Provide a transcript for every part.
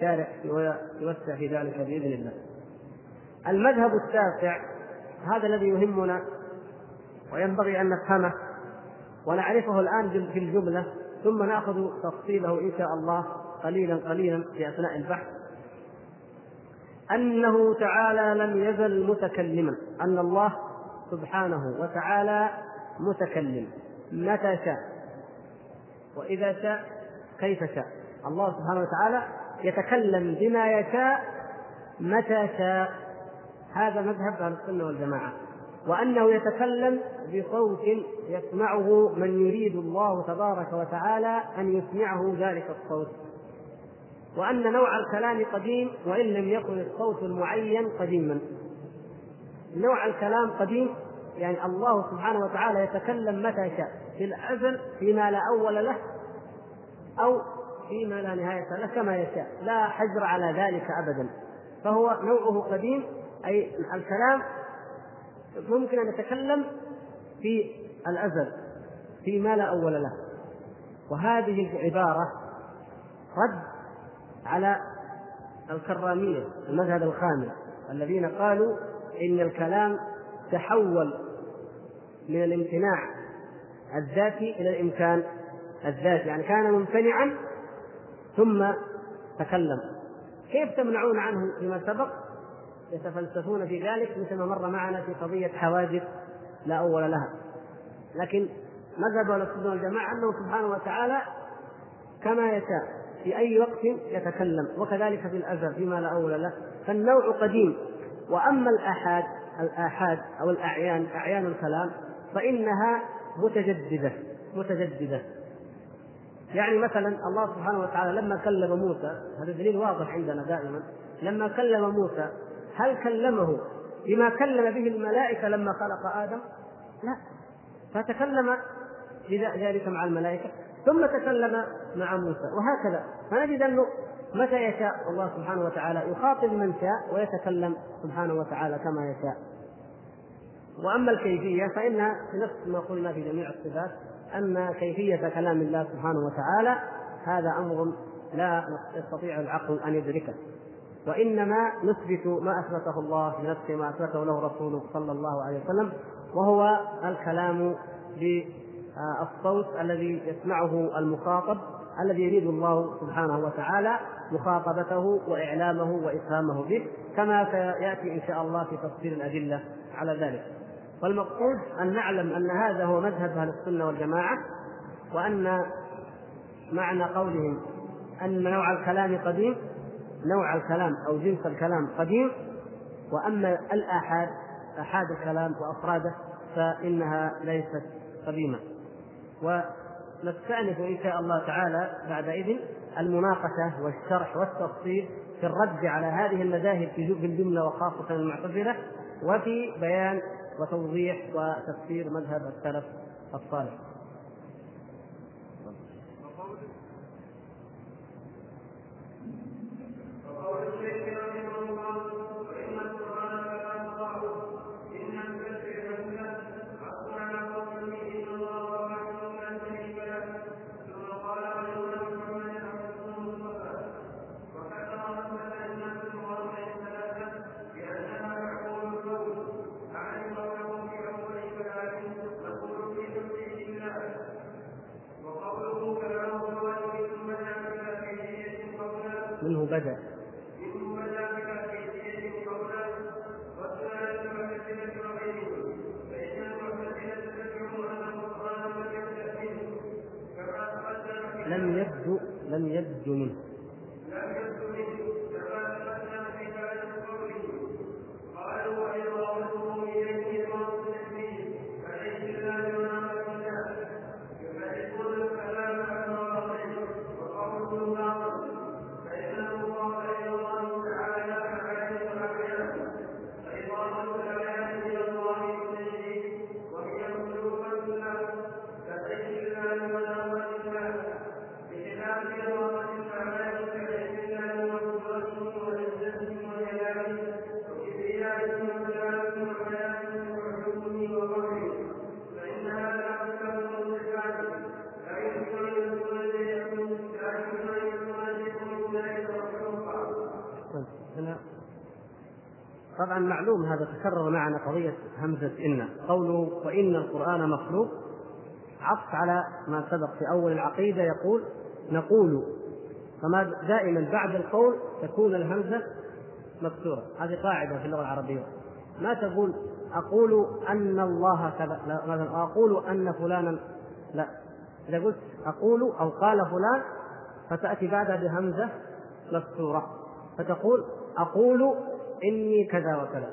الشارع ويوسع في ذلك بإذن الله. المذهب التاسع هذا الذي يهمنا وينبغي أن نفهمه ونعرفه الآن في الجملة ثم نأخذ تفصيله إن شاء الله قليلا قليلا في أثناء البحث. أنه تعالى لم يزل متكلما أن الله سبحانه وتعالى متكلم متى شاء؟ وإذا شاء كيف شاء؟ الله سبحانه وتعالى يتكلم بما يشاء متى شاء. هذا مذهب أهل السنة والجماعة. وأنه يتكلم بصوت يسمعه من يريد الله تبارك وتعالى أن يسمعه ذلك الصوت. وأن نوع الكلام قديم وإن لم يكن الصوت المعين قديما. نوع الكلام قديم يعني الله سبحانه وتعالى يتكلم متى شاء. في الأزل فيما لا أول له أو فيما لا نهاية له كما يشاء لا حجر على ذلك ابدا. فهو نوعه قديم أي الكلام ممكن أن يتكلم في الأزل فيما لا أول له. وهذه العبارة رد على الكرامية المذهب الخامس الذين قالوا إن الكلام تحول من الامتناع الذاتي إلى الإمكان الذاتي. يعني كان ممتنعا ثم تكلم. كيف تمنعون عنه فيما سبق؟ يتفلسفون في ذلك مثل ما مر معنا في قضية حوادث لا أول لها. لكن مذهب أهل السنة والجماعة أنه سبحانه وتعالى كما يشاء في أي وقت يتكلم وكذلك في الأزل فيما لا أول له. فالنوع قديم. وأما الآحاد الآحاد أو الأعيان أعيان الكلام فإنها متجددة متجددة. يعني مثلا الله سبحانه وتعالى لما كلم موسى هذا دليل واضح عندنا دائما لما كلم موسى هل كلمه بما كلم به الملائكة لما خلق آدم؟ لا. فتكلم ذلك مع الملائكة ثم تكلم مع موسى وهكذا. فنجد أنه متى يشاء الله سبحانه وتعالى يخاطب من شاء ويتكلم سبحانه وتعالى كما يشاء. وأما الكيفية فإنها نفس ما قلنا في جميع الصفات ان كيفية كلام الله سبحانه وتعالى هذا أمر لا يستطيع العقل أن يدركه. وإنما نثبت ما أثبته الله لنفسه ما أثبته له رسوله صلى الله عليه وسلم وهو الكلام بالصوت الذي يسمعه المخاطب الذي يريد الله سبحانه وتعالى مخاطبته وإعلامه وإفهامه به كما سيأتي إن شاء الله في تفصيل الأدلة على ذلك. والمقصود أن نعلم أن هذا هو مذهب أهل السنة والجماعة وأن معنى قولهم أن نوع الكلام قديم نوع الكلام أو جنس الكلام قديم وأما الآحاد آحاد الكلام وأفراده فإنها ليست قديمة. ونستأنف إن شاء الله تعالى بعد إذن المناقشة والشرح والتفصيل في الرد على هذه المذاهب في الجملة وخاصة المعتزلة وفي بيان وتوضيح وتفسير مذهب السلف الصالح. همزة إن قوله وإن القرآن مخلوق عطف على ما سبق في أول العقيدة يقول نقول فما دائما بعد القول تكون الهمزة مكسورة. هذه قاعدة في اللغة العربية. ما تقول أقول أن الله كذا لا مثلا أقول أن فلانا لا. إذا قلت أقول أو قال فلان فتأتي بعدها بهمزة مكسورة. فتقول أقول إني كذا وكذا.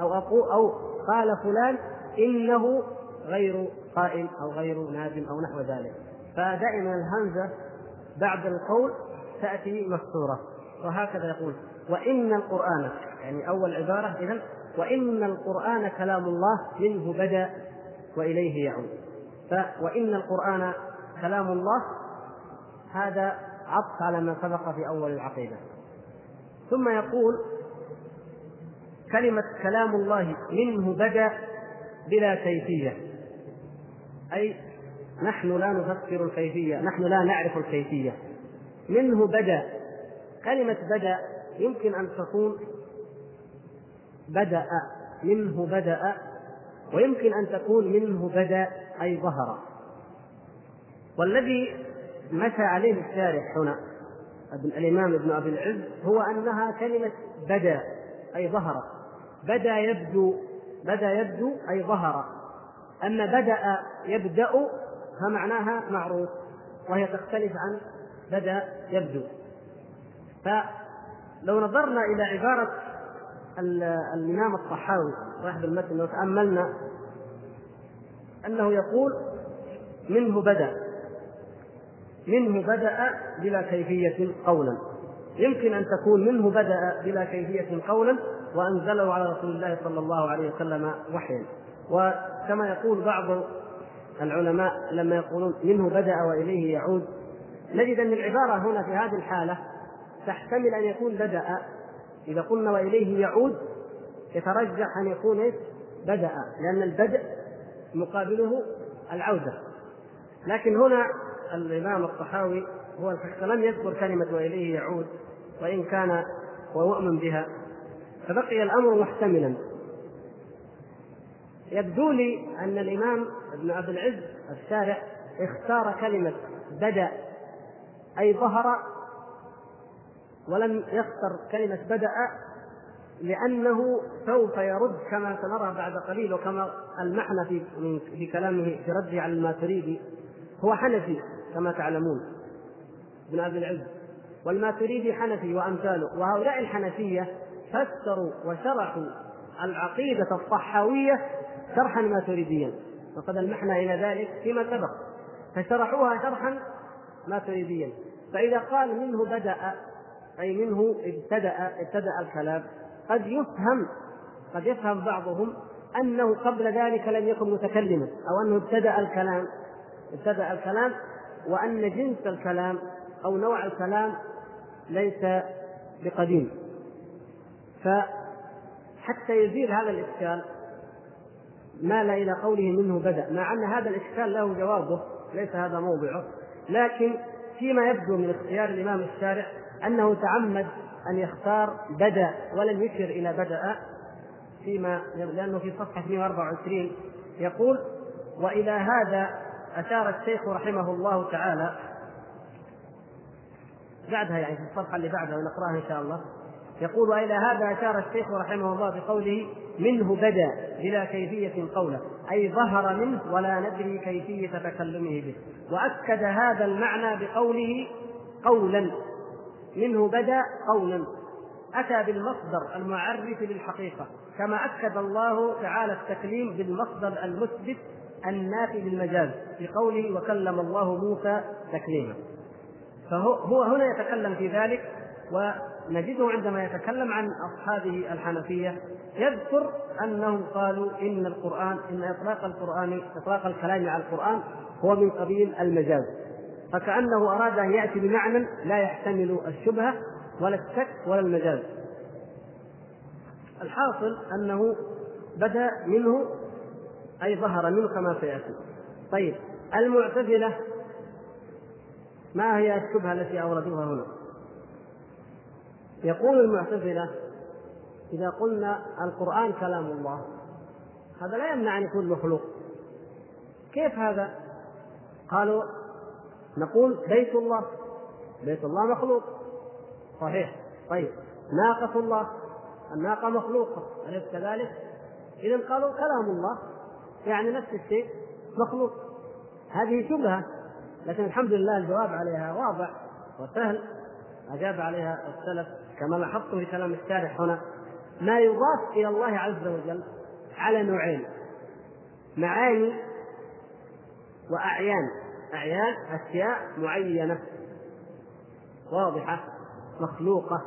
أو أقول أو قال فلان إنه غير قائل أو غير نادم أو نحو ذلك. فدائما الهمزة بعد القول تأتي مكسورة وهكذا يقول وإن القرآن يعني أول عبارة إذا وإن القرآن كلام الله منه بدأ وإليه يعود. وإن القرآن كلام الله هذا عطف على ما سبق في أول العقيدة. ثم يقول كلمة كلام الله منه بدأ بلا كيفية. أي نحن لا نفكر الكيفية نحن لا نعرف الكيفية. منه بدأ. كلمة بدأ يمكن أن تكون بدأ منه بدأ ويمكن أن تكون منه بدأ أي ظهر. والذي مشى عليه الشارح هنا الإمام ابن أبي العز هو أنها كلمة بدا أي ظهر بدا يبدو بدا يبدو أي ظهر. أما بدأ يبدأ فمعناها معروف وهي تختلف عن بدا يبدو. فلو نظرنا إلى عبارة الإمام الطحاوي صاحب المتن لو تأملنا أنه يقول منه بدأ منه بدأ بلا كيفية قولا. يمكن أن تكون منه بدأ بلا كيفية قولا وأنزله على رسول الله صلى الله عليه وسلم وحيا. وكما يقول بعض العلماء لما يقولون منه بدأ وإليه يعود. نجد أن العبارة هنا في هذه الحالة تحتمل أن يكون بدأ. إذا قلنا وإليه يعود يترجح أن يكون إيش؟ بدأ. لأن البدء مقابله العودة. لكن هنا الإمام الطحاوي هو لم يذكر كلمة وإليه يعود وإن كان ويؤمن بها. فبقي الأمر محتملا. يبدو لي أن الإمام ابن عبد العز الشارع اختار كلمة بدأ أي ظهر ولم يختر كلمة بدأ لأنه سوف يرد كما سنرى بعد قليل وكما المعنى في في كلامه في رده على الماتريدي هو حنفي كما تعلمون ابن ابي العز. والماتريدي حنفي وأمثاله وهؤلاء الحنفية فسروا وشرحوا العقيدة الصحاوية شرحا ماتريديا. وقد ألمحنا إلى ذلك فيما سبق. فشرحوها شرحا ماتريديا. فإذا قال منه بدأ أي منه ابتدأ ابتدأ الكلام قد يفهم قد يفهم بعضهم أنه قبل ذلك لم يكن متكلما أو أنه ابتدأ الكلام ابتدأ الكلام وأن جنس الكلام أو نوع الكلام ليس بقديم. فحتى يزيل هذا الإشكال. مال إلى قوله منه بدأ مع أن هذا الإشكال له جوابه ليس هذا موضعه. لكن فيما يبدو من اختيار الإمام الشارع أنه تعمد أن يختار بدأ ولم يشر إلى بدأ فيما لأنه في صفحة 124 يقول وإلى هذا أشار الشيخ رحمه الله تعالى. بعدها يعني في الصفحة اللي بعدها ونقرأها إن شاء الله. يقول وإلى هذا أشار الشيخ رحمه الله بقوله منه بدا بلا كيفية قوله أي ظهر منه ولا ندري كيفية تكلمه به. وأكد هذا المعنى بقوله قولا منه بدا قولا. أتى بالمصدر المعرف للحقيقة كما أكد الله تعالى التكليم بالمصدر المثبت النافي للمجاز قوله وكلم الله موسى تكليما. فهو هو هنا يتكلم في ذلك ونجده عندما يتكلم عن اصحابه الحنفية يذكر أنهم قالوا إن القرآن إن إطلاق القرآن إطلاق الكلام على القرآن هو من قبيل المجاز. فكأنه أراد أن يأتي بمعنى لا يحتمل الشبهة ولا الشك ولا المجاز. الحاصل أنه بدأ منه أي ظهر منه كما سيأتي. طيب المعتزلة ما هي الشبهة التي أوردوها هنا؟ يقول المعتزلة إذا قلنا القرآن كلام الله هذا لا يمنع أن يكون مخلوق كيف هذا؟ قالوا نقول بيت الله بيت الله مخلوق. صحيح. طيب. ناقة الله الناقة مخلوقة أليس كذلك؟ إذا قالوا كلام الله يعني نفس الشيء مخلوق. هذه شبهة لكن الحمد لله الجواب عليها واضح وسهل. أجاب عليها السلف. كما لاحظت في كلام الشارح هنا ما يضاف إلى الله عز وجل على نوعين معاني وأعيان. أعيان أشياء معينة واضحة مخلوقة.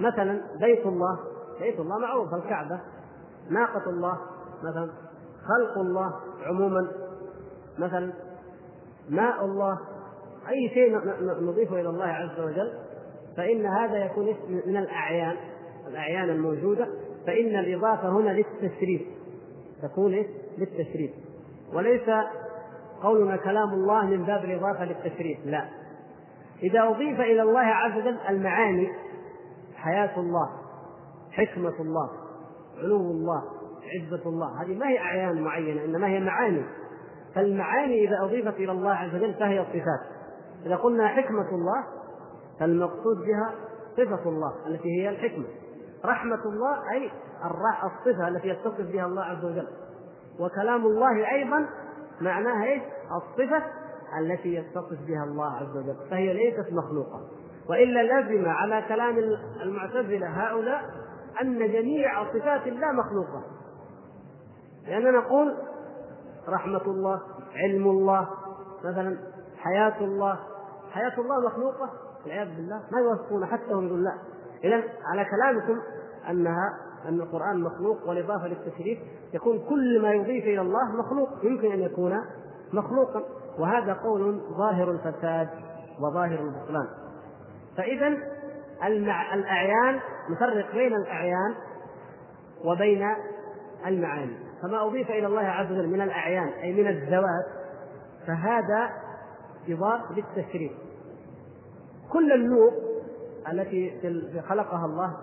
مثلا بيت الله بيت الله معروف الكعبة ناقة الله مثلا خلق الله عموما مثلا ماء الله أي شيء نضيفه إلى الله عز وجل. فإن هذا يكون اسم من الأعيان الأعيان الموجودة فإن الإضافة هنا للتشريف. تكون؟ للتشريف. وليس قولنا كلام الله من باب الإضافة للتشريف لا. إذا أضيف إلى الله عز وجل المعاني حياة الله حكمة الله علو الله عزة الله هذه ما هي أعيان معينة إنما هي معاني. فالمعاني إذا أضيفت إلى الله عز وجل فهي صفات. إذا قلنا حكمة الله فالمقصود بها صفة الله التي هي الحكمة. رحمة الله أي الصفة التي يتصف بها الله عز وجل. وكلام الله أيضا معناها إيش؟ الصفة التي يتصف بها الله عز وجل. فهي ليست مخلوقة. وإلا لزم على كلام المعتزلة هؤلاء أن جميع صفات الله مخلوقة. لأننا نقول رحمة الله علم الله مثلا حياة الله. حياة الله مخلوقة؟ والعياذ بالله ما يوصفون حتى هم يقول لا إذا على كلامكم أنها أن القرآن مخلوق والإضافة للتشريف يكون كل ما يضيف إلى الله مخلوق يمكن أن يكون مخلوقا. وهذا قول ظاهر الفساد وظاهر البطلان. فإذا المع... الأعيان نفرق بين الأعيان وبين المعاني. فما أضيف إلى الله عز وجل من الأعيان أي من الذوات فهذا يضاف للتشريف. كل النوق التي خلقها الله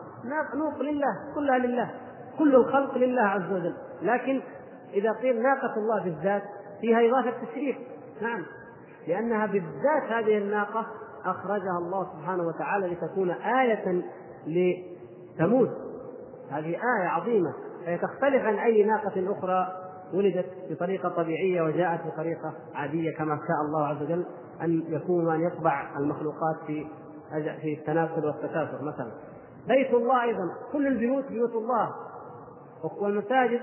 نوق لله كلها لله كل الخلق لله عز وجل. لكن إذا قيل ناقة الله بالذات فيها إضافة تشريف. نعم. لأنها بالذات هذه الناقة أخرجها الله سبحانه وتعالى لتكون آية لثمود. هذه آية عظيمة. فهي تختلف عن أي ناقة أخرى ولدت بطريقة طبيعية وجاءت بطريقة عادية كما شاء الله عز وجل. أن يكون أن يطبع المخلوقات في في التناسل والتكاثر مثلا. بيت الله أيضا كل البيوت بيوت الله. والمساجد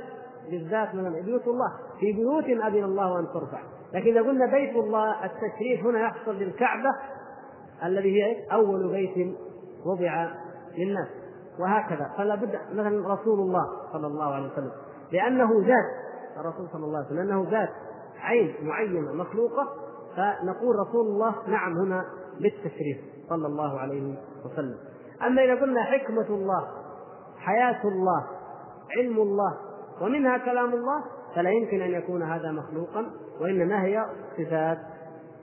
بالذات من بيوت الله. في بيوت أذن الله أن ترفع. لكن إذا قلنا بيت الله التشريف هنا يحصل للكعبة الذي هي أول بيت وضع للناس. وهكذا. فلا بد مثلا رسول الله صلى الله عليه وسلم. لأنه ذات الرسول صلى الله عليه وسلم لأنه ذات عين معينة مخلوقة فنقول رسول الله نعم هنا بالتشريف صلى الله عليه وسلم. أما إذا قلنا حكمة الله حياة الله علم الله ومنها كلام الله فلا يمكن أن يكون هذا مخلوقا وإنما هي صفات.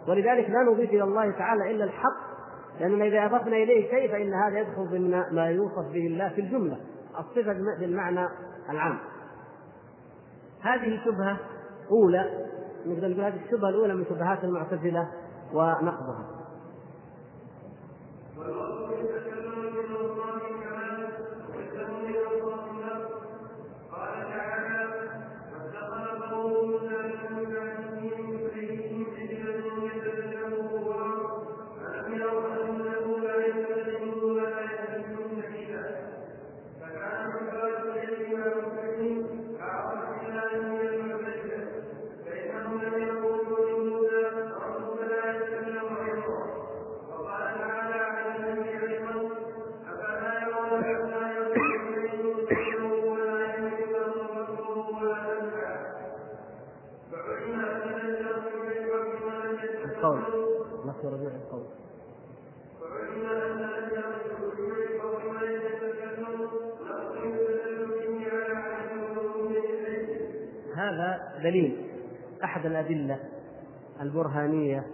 ولذلك لا نضيف إلى الله تعالى إلا الحق لأننا إذا أضفنا إليه شيء فإن هذا يدخل ضمن ما يوصف به الله في الجملة الصفة بالمعنى العام. هذه شبهة أولى نقدر نقول هذه الشبهة الأولى من شبهات المعتزلة ونقضها. دليل أحد الأدلة البرهانية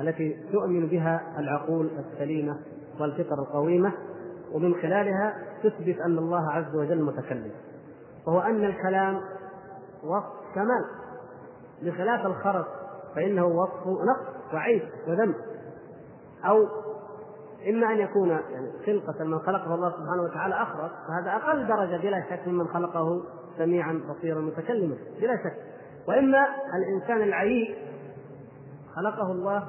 التي تؤمن بها العقول السليمة والفطر القويمة ومن خلالها تثبت أن الله عز وجل متكلم. وهو أن الكلام وصف كمال. بخلاف الخرق فإنه وصف نقص وعيب وذنب. أو إما أن يكون يعني خلقة من خلقه الله سبحانه وتعالى أخرق فهذا أقل درجة بلا شك ممن خلقه سميعا بصيرا متكلما بلا شك. وإما الإنسان العيب خلقه الله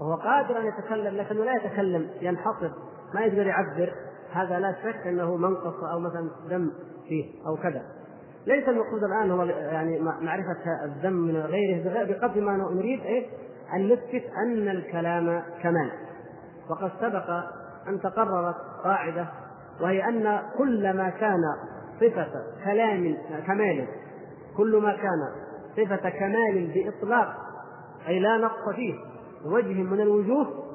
وهو قادر أن يتكلم لكنه لا يتكلم ينحصر. ما يقدر يعبر هذا لا شك أنه منقص أو مثلا دم فيه أو كذا. ليس المقصود الآن هو يعني معرفة الذم من غيره بقدر ما نريد إيه؟ أن نثبت أن الكلام كمال. وقد سبق أن تقررت قاعدة وهي أن كل ما كان صفة كلام كمال كل ما كان صفة كمال بإطلاق أي لا نقص فيه وجه من الوجوه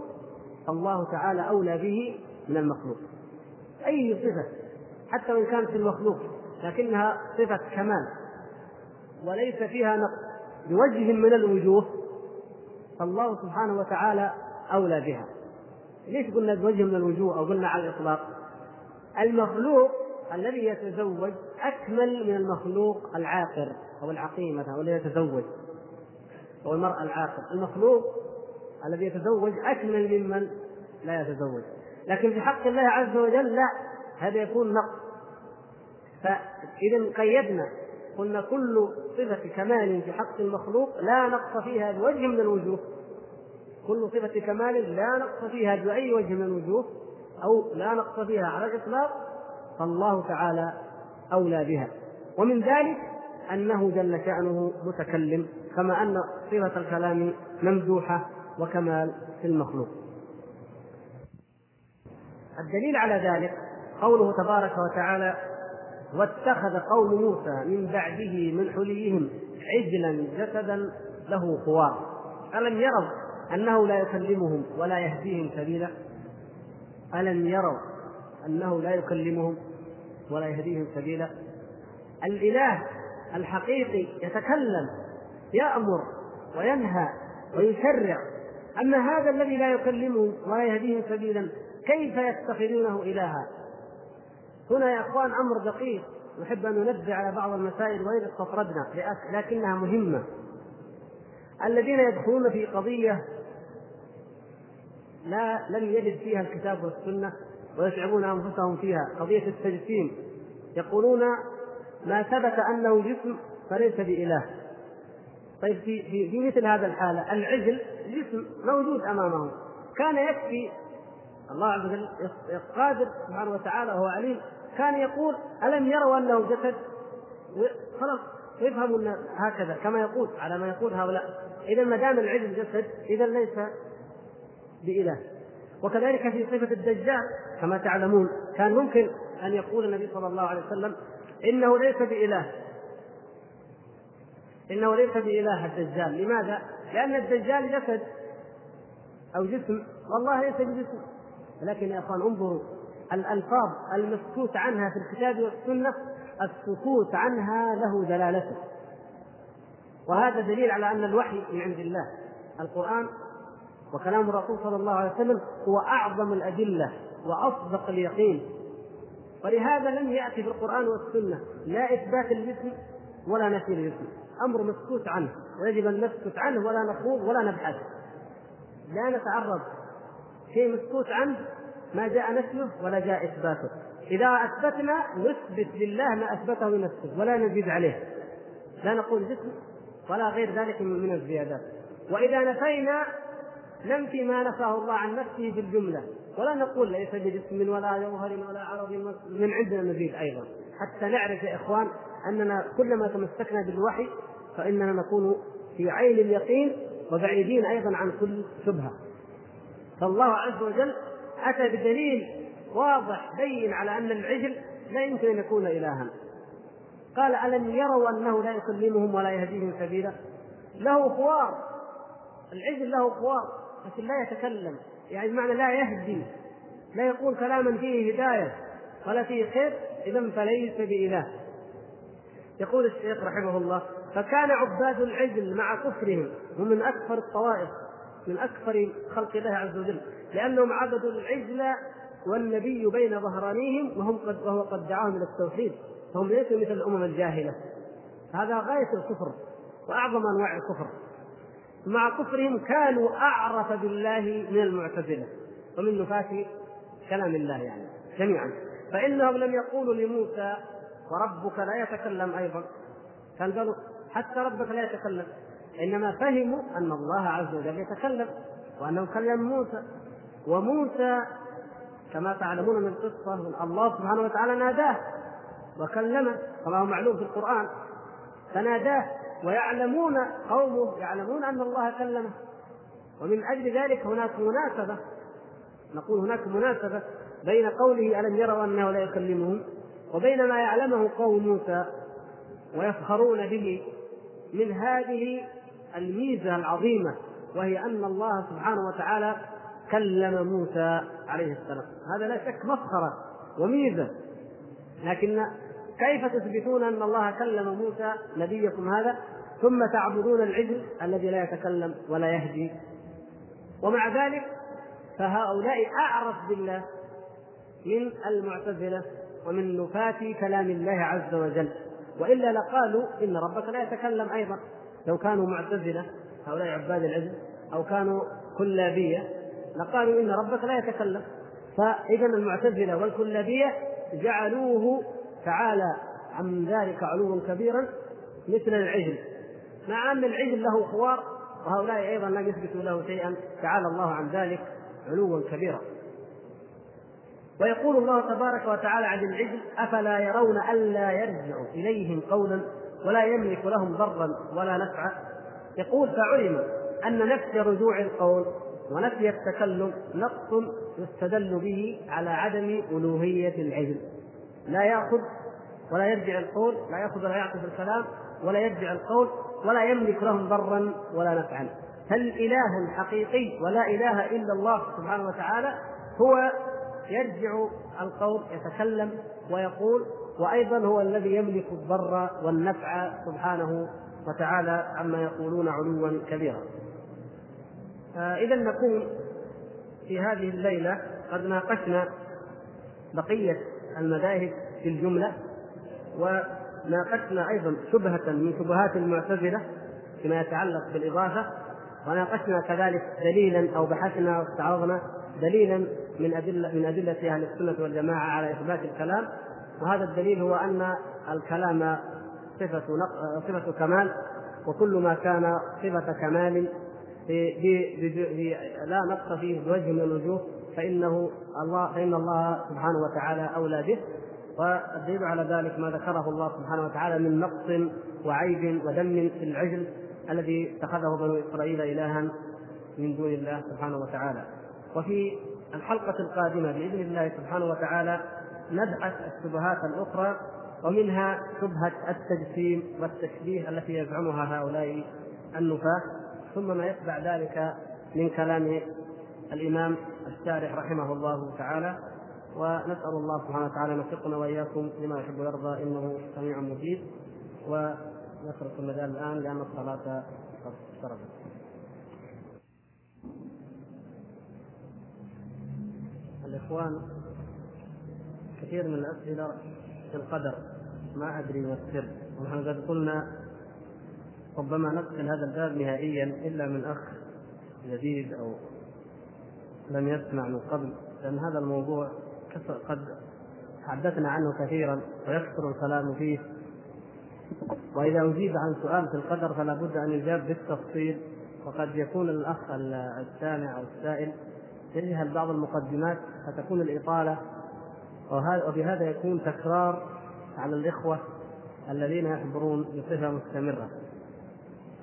فالله تعالى أولى به من المخلوق. أي صفة حتى وإن كانت في المخلوق لكنها صفة كمال وليس فيها نقص. بوجه من الوجوه فالله سبحانه وتعالى أولى بها. ليش قلنا بوجه من الوجوه أو قلنا على الإطلاق؟ المخلوق الذي يتزوج أكمل من المخلوق العاقر أو العقيمة أو الذي يتزوج أو المرأة العاقر. المخلوق الذي يتزوج أكمل ممن لا يتزوج. لكن في حق الله عز وجل لا هذا يكون نقص. فإذا قيدنا قلنا كل صفة كمال في حق المخلوق لا نقص فيها بوجه من الوجوه. كل صفة كمال لا نقص فيها بأي وجه من الوجوه أو لا نقص فيها على الإطلاق فالله تعالى أولى بها. ومن ذلك أنه جل شأنه متكلم كما أن صفة الكلام ممدوحة وكمال في المخلوق. الدليل على ذلك قوله تبارك وتعالى واتخذ قوم موسى من بعده من حليهم عجلا جسدا له خوار ألم يروا أنه لا يكلمهم ولا يهديهم سبيلا؟ ألم يروا أنه لا يكلمهم ولا يهديهم سبيلا؟ الإله الحقيقي يتكلم يأمر وينهى ويشرع أما هذا الذي لا يكلمهم ولا يهديهم سبيلا كيف يتخذونه إلها؟ هنا يا أخوان أمر دقيق. نحب أن ننبه على بعض المسائل وان استطردنا لكنها مهمة. الذين يدخلون في قضية لا لم يجد فيها الكتاب والسنة ويشعبون أنفسهم فيها قضية التجسيم. يقولون ما ثبت أنه جسم فليس بإله. طيب في في, في مثل هذا الحاله العجل جسم موجود امامهم كان يكفي الله عز وجل قادر سبحانه وتعالى وهو عليم كان يقول ألم يروا أنه جسد؟ خلاص يفهموا هكذا كما يقول على ما يقول هؤلاء. إذا ما دام العلم جسد إذا ليس بإله. وكذلك في صفة الدجال كما تعلمون كان ممكن أن يقول النبي صلى الله عليه وسلم إنه ليس بإله. إنه ليس بإله الدجال. لماذا؟ لأن الدجال جسد أو جسم. والله ليس بجسم. لكن يا إخوان انظروا الألفاظ المسكوت عنها في الكتاب والسنة السكوت عنها له دلالته. وهذا دليل على أن الوحي من عند الله. القرآن وكلام الرسول صلى الله عليه وسلم هو أعظم الأدلة وأصدق اليقين. ولهذا لم يأتي في القرآن والسنة لا إثبات الجسم ولا نفي الجسم. أمر مسكوت عنه ويجب أن نسكت عنه ولا نخوض ولا نبحث. لا نتعرض. شيء مسكوت عنه ما جاء نفيه ولا جاء إثباته. إذا أثبتنا نثبت لله ما أثبته لنفسه ولا نزيد عليه. لا نقول جسم ولا غير ذلك من الزيادات. وإذا نفينا ننفي ما نفاه الله عن نفسه بالجملة. ولا نقول ليس بجسم ولا جوهر ولا عرض من عندنا نزيد أيضا. حتى نعرف يا إخوان أننا كلما تمسكنا بالوحي فإننا نكون في عين اليقين وبعيدين أيضا عن كل شبهة. فالله عز وجل أتى بدليل واضح بين على أن العجل لا يمكن أن يكون إلها. قال ألم يروا أنه لا يكلمهم ولا يهديهم سبيلا؟ له خوار. العجل له خوار لكن لا يتكلم. يعني بمعنى لا يهدي لا يقول كلاما فيه هداية ولا فيه خير إذا فليس بإله. يقول الشيخ رحمه الله فكان عباد العجل مع كفرهم ومن أكثر الطوائف من أكثر خلق الله عز وجل. لأنهم عبدوا العجل والنبي بين ظهرانيهم وهم قد وهو قد دعاهم إلى التوحيد فهم ليسوا مثل الأمم الجاهلة. هذا غاية الكفر وأعظم أنواع الكفر. مع كفرهم كانوا أعرف بالله من المعتزلة ومن نفاة كلام الله يعني جميعا. فإنهم لم يقولوا لموسى وربك لا يتكلم أيضا. كان قالوا حتى ربك لا يتكلم. إنما فهموا أن الله عز وجل يتكلم وأنه كلم موسى. وموسى كما تعلمون من القصة الله سبحانه وتعالى ناداه وكلمه كما هو معلوم في القرآن. فناداه ويعلمون قومه يعلمون أن الله كلمه. ومن أجل ذلك هناك مناسبة. نقول هناك مناسبة بين قوله ألم يروا أنه لا يكلمهم وبين ما يعلمه قوم موسى ويفخرون به من هذه الميزة العظيمة وهي أن الله سبحانه وتعالى كلم موسى عليه السلام. هذا لا شك مفخره وميزة لكن كيف تثبتون أن الله كلم موسى نبيكم هذا؟ ثم تعبدون العجل الذي لا يتكلم ولا يهدي. ومع ذلك فهؤلاء أعرف بالله من المعتزلة ومن نفاة كلام الله عز وجل. وإلا لقالوا إن ربك لا يتكلم أيضا. لو كانوا معتزلة هؤلاء عباد العجل أو كانوا كلابية لقالوا إن ربك لا يتكلم. فإذا المعتزلة والكلابية جعلوه تعالى عن ذلك علوا كبيرا مثل العجل. مع أن العجل له خوار وهؤلاء أيضا لم يثبتوا له شيئا تعالى الله عن ذلك علوا كبيرا. ويقول الله تبارك وتعالى عن العجل أفلا يرون الا يرجع إليهم قولا ولا يملك لهم ضرا ولا نفعا؟ يقول فعلم أن نفي رجوع القول ونفي التكلم نقص يستدل به على عدم ألوهية العجل. لا يأخذ ولا يرجع القول لا يأخذ ولا يعطي في الكلام ولا يرجع القول ولا يملك لهم ضرا ولا نفعا. هل اله حقيقي ولا إله إلا الله سبحانه وتعالى هو يرجع القول يتكلم ويقول وأيضا هو الذي يملك الضر والنفع سبحانه وتعالى عما يقولون علوا كبيرا. اذا نكون في هذه الليلة قد ناقشنا بقية المذاهب في الجملة وناقشنا أيضا شبهة من شبهات المعتزلة فيما يتعلق بالإضافة وناقشنا كذلك دليلا أو بحثنا واستعرضنا دليلا من ادله من أدلة أهل السنة والجماعة على إثبات الكلام وهذا الدليل هو أن الكلام صفة صفة كمال وكل ما كان صفة كمال لا نقص فيه بوجه من الوجوه فإنه الله فإن الله سبحانه وتعالى أولى به. والدليل على ذلك ما ذكره الله سبحانه وتعالى من نقص وعيب ودم في العجل الذي اتخذه بنو إسرائيل إلها من دون الله سبحانه وتعالى. وفي الحلقة القادمة بإذن الله سبحانه وتعالى نبحث الشبهات الأخرى ومنها شبهة التجسيم والتشبيه التي يزعمها هؤلاء النفاة ثم ما يتبع ذلك من كلام الإمام الشارح رحمه الله تعالى ونسأل الله سبحانه وتعالى أن يوفقنا وإياكم لما يحب ويرضى إنه سميع مجيب ونترك المجال الآن لأن الصلاة قد اقتربت. الإخوان كثير من الأسئلة في القدر ما أدري ما السر. ونحن قد قلنا ربما نقفل هذا الباب نهائيا إلا من أخ جديد أو لم يسمع من قبل لأن هذا الموضوع قد تحدثنا عنه كثيرا ويكثر الكلام فيه. وإذا أجيب عن سؤال في القدر فلا بد أن يجاب بالتفصيل وقد يكون الأخ السامع أو السائل يجهل بعض المقدمات فتكون الإطالة وبهذا يكون تكرار على الإخوة الذين يحضرون بصفة مستمرة.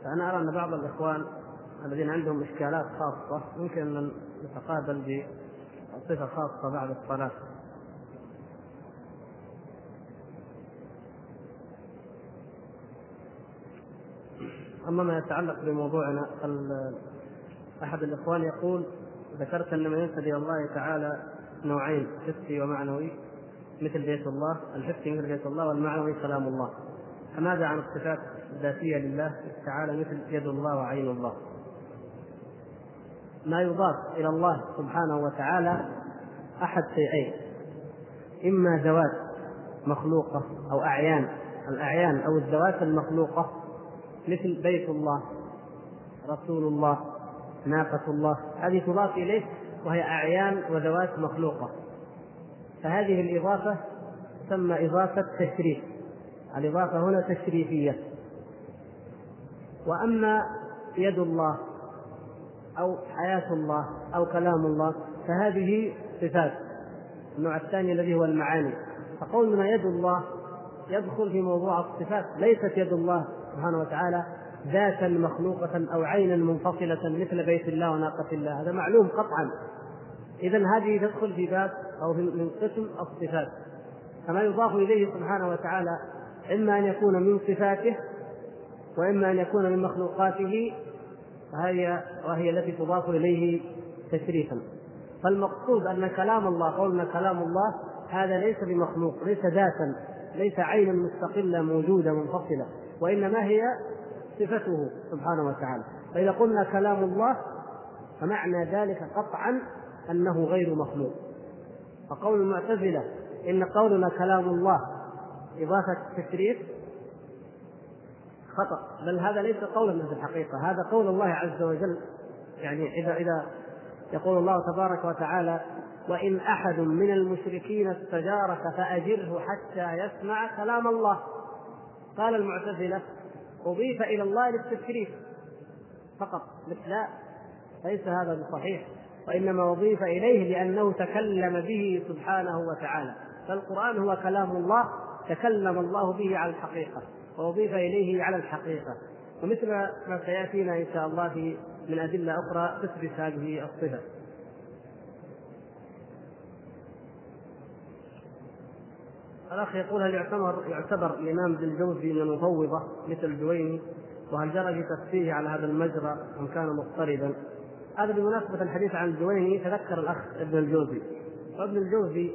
فأنا أرى أن بعض الإخوان الذين عندهم إشكالات خاصة يمكن أن نتقابل بصفة خاصة بعد الصلاة. أما ما يتعلق بموضوعنا أحد الإخوان يقول ذكرت أن من ينسب إلى الله تعالى نوعين حسي ومعنوي مثل بيت الله الحسي مثل بيت الله والمعنوي كلام الله. فماذا عن الصفات الذاتية لله؟ تعالى مثل يد الله وعين الله. ما يضاف إلى الله سبحانه وتعالى أحد شيئين. إما ذوات مخلوقة أو أعيان الأعيان أو الذوات المخلوقة مثل بيت الله رسول الله ناقة الله. هذه تضاف إليه وهي أعيان وذوات مخلوقة. فهذه الإضافة تسمى إضافة تشريف. الإضافة هنا تشريفية. وأما يد الله أو حياة الله أو كلام الله فهذه صفات. النوع الثاني الذي هو المعاني. فقولنا يد الله يدخل في موضوع الصفات. ليست يد الله سبحانه وتعالى ذاتا مخلوقة أو عينا منفصلة مثل بيت الله وناقة الله. هذا معلوم قطعا. إذا هذه تدخل في باب أو من قسم الصفات. فما يضاف إليه سبحانه وتعالى إما أن يكون من صفاته وإما أن يكون من مخلوقاته وهي وهي التي تضاف إليه تشريفا. فالمقصود أن كلام الله قولنا كلام الله هذا ليس بمخلوق ليس ذاتا ليس عينا مستقلة موجودة منفصلة وإنما هي صفته سبحانه وتعالى. فإذا قلنا كلام الله فمعنى ذلك قطعا أنه غير مخلوق. فقول المعتزلة إن قولنا كلام الله إضافة تشريف خطأ بل هذا ليس قولا في الحقيقة. هذا قول الله عز وجل. يعني إذا إذا يقول الله تبارك وتعالى وإن أحد من المشركين استجارك فأجره حتى يسمع كلام الله. قال المعتزلة أضيف إلى الله للتشريف فقط. لا ليس هذا بصحيح وإنما أضيف إليه لأنه تكلم به سبحانه وتعالى. فالقرآن هو كلام الله تكلم الله به على الحقيقة. وأضيف إليه على الحقيقة. ومثل ما سيأتينا إن شاء الله في من أدلة أخرى تثبت هذه الصفة. الأخ يقول هل يعتبر يعتبر الإمام ابن الجوزي من المفوضة مثل الجويني؟ وهل جرى في على هذا المجرى أم كان مضطربا؟ هذا بمناسبة الحديث عن الجويني تذكر الأخ ابن الجوزي. وابن الجوزي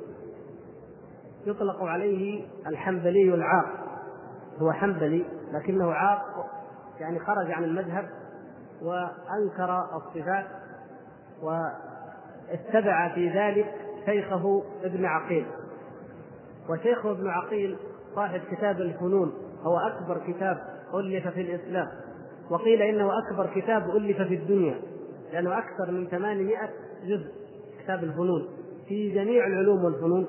يطلق عليه الحنبلي العاق. هو حنبلي لكنه عاق يعني خرج عن المذهب وأنكر الصفات واتبع في ذلك شيخه ابن عقيل. وشيخه ابن عقيل صاحب كتاب الفنون هو أكبر كتاب ألف في الإسلام وقيل إنه أكبر كتاب ألف في الدنيا لأنه أكثر من 800 جزء كتاب الفنون في جميع العلوم والفنون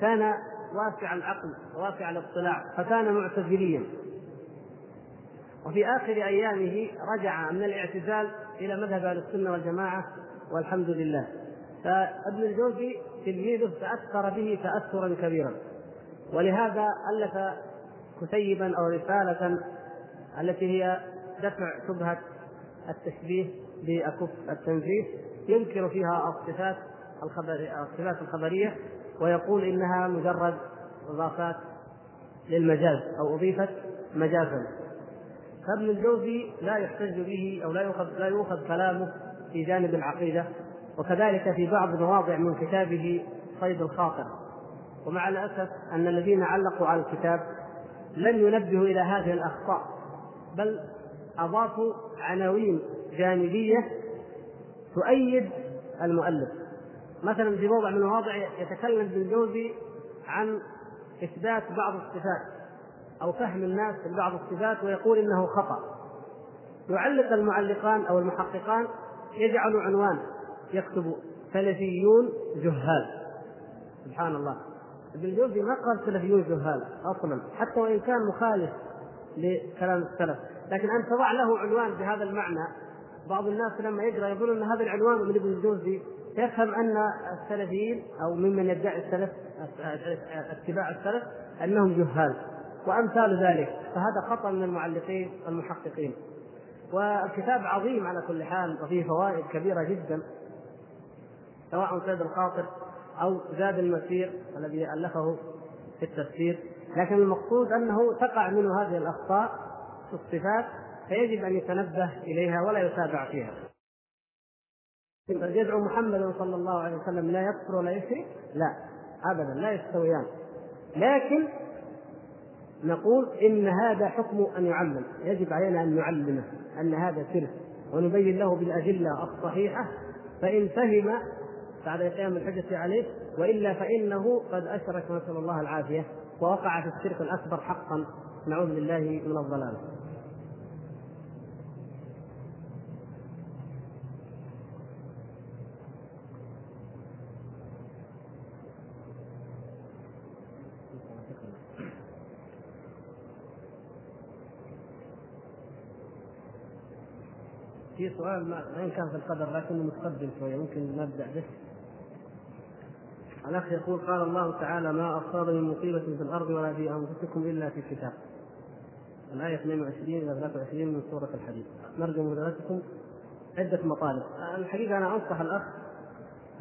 كان واسع العقل واسع الاطلاع فكان معتزليا. وفي آخر أيامه رجع من الاعتزال إلى مذهب أهل السنة والجماعة والحمد لله. فابن الجوزي تلميذه تأثر به تأثرا كبيرا. ولهذا ألف كتيبا أو رسالة التي هي دفع شبهة التشبيه بأكف التنزيه ينكر فيها الصفات الصفات الخبرية ويقول إنها مجرد إضافات للمجاز أو أضيفت مجازا. فابن الجوزي لا يحتج به أو لا يؤخذ لا يؤخذ كلامه في جانب العقيدة وكذلك في بعض مواضع من كتابه صيد الخاطر. ومع الأسف أن الذين علقوا على الكتاب لم ينبهوا إلى هذه الأخطاء بل أضافوا عناوين جانبية تؤيد المؤلف. مثلا في موضع من المواضع يتكلم ابن جوزي عن إثبات بعض الصفات أو فهم الناس لبعض الصفات ويقول إنه خطأ. يعلق المعلقان أو المحققان يجعل عنوان يكتب سلفيون جهال. سبحان الله. ابن الجوزي ما قال سلفيون جهال أصلا حتى وإن كان مخالف لكلام السلف. لكن أن تضع له عنوان بهذا المعنى بعض الناس لما يقرأ يقول إن هذا العنوان من ابن الجوزي يفهم أن السلفيين أو ممن يدعي السلف اتباع السلف أنهم جهال. وأمثال ذلك. فهذا خطأ من المعلقين المحققين. والكتاب عظيم على كل حال وفيه فوائد كبيرة جدا. سواء سيد الخاطر أو زاد المسير الذي ألفه في التفسير لكن المقصود أنه تقع منه هذه الأخطاء في الصفات فيجب أن يتنبه إليها ولا يتابع فيها. يدعو محمدا صلى الله عليه وسلم لا يكفر ولا يشرك؟ لا ابدا لا يستويان. لكن نقول إن هذا حكم أن يعلم، يجب علينا أن نعلمه أن هذا سر ونبين له بالأدلة الصحيحة فإن فهم بعد قيام الحجة عليه وإلا فإنه قد أشرك نسأل الله العافية ووقع في الشرك الأكبر حقا. نعوذ بالله من الضلال. في سؤال ما وين كان في القدر لكنه متقدم شوية ممكن نبدأ به. الأخ يقول قال الله تعالى ما أصاب من مصيبة في الأرض ولا في أنفسكم إلا في كتاب. الآية 22 إلى 23 من سورة الحديث نرجو مدرستكم. عدة مطالب. الحقيقة أنا أنصح الأخ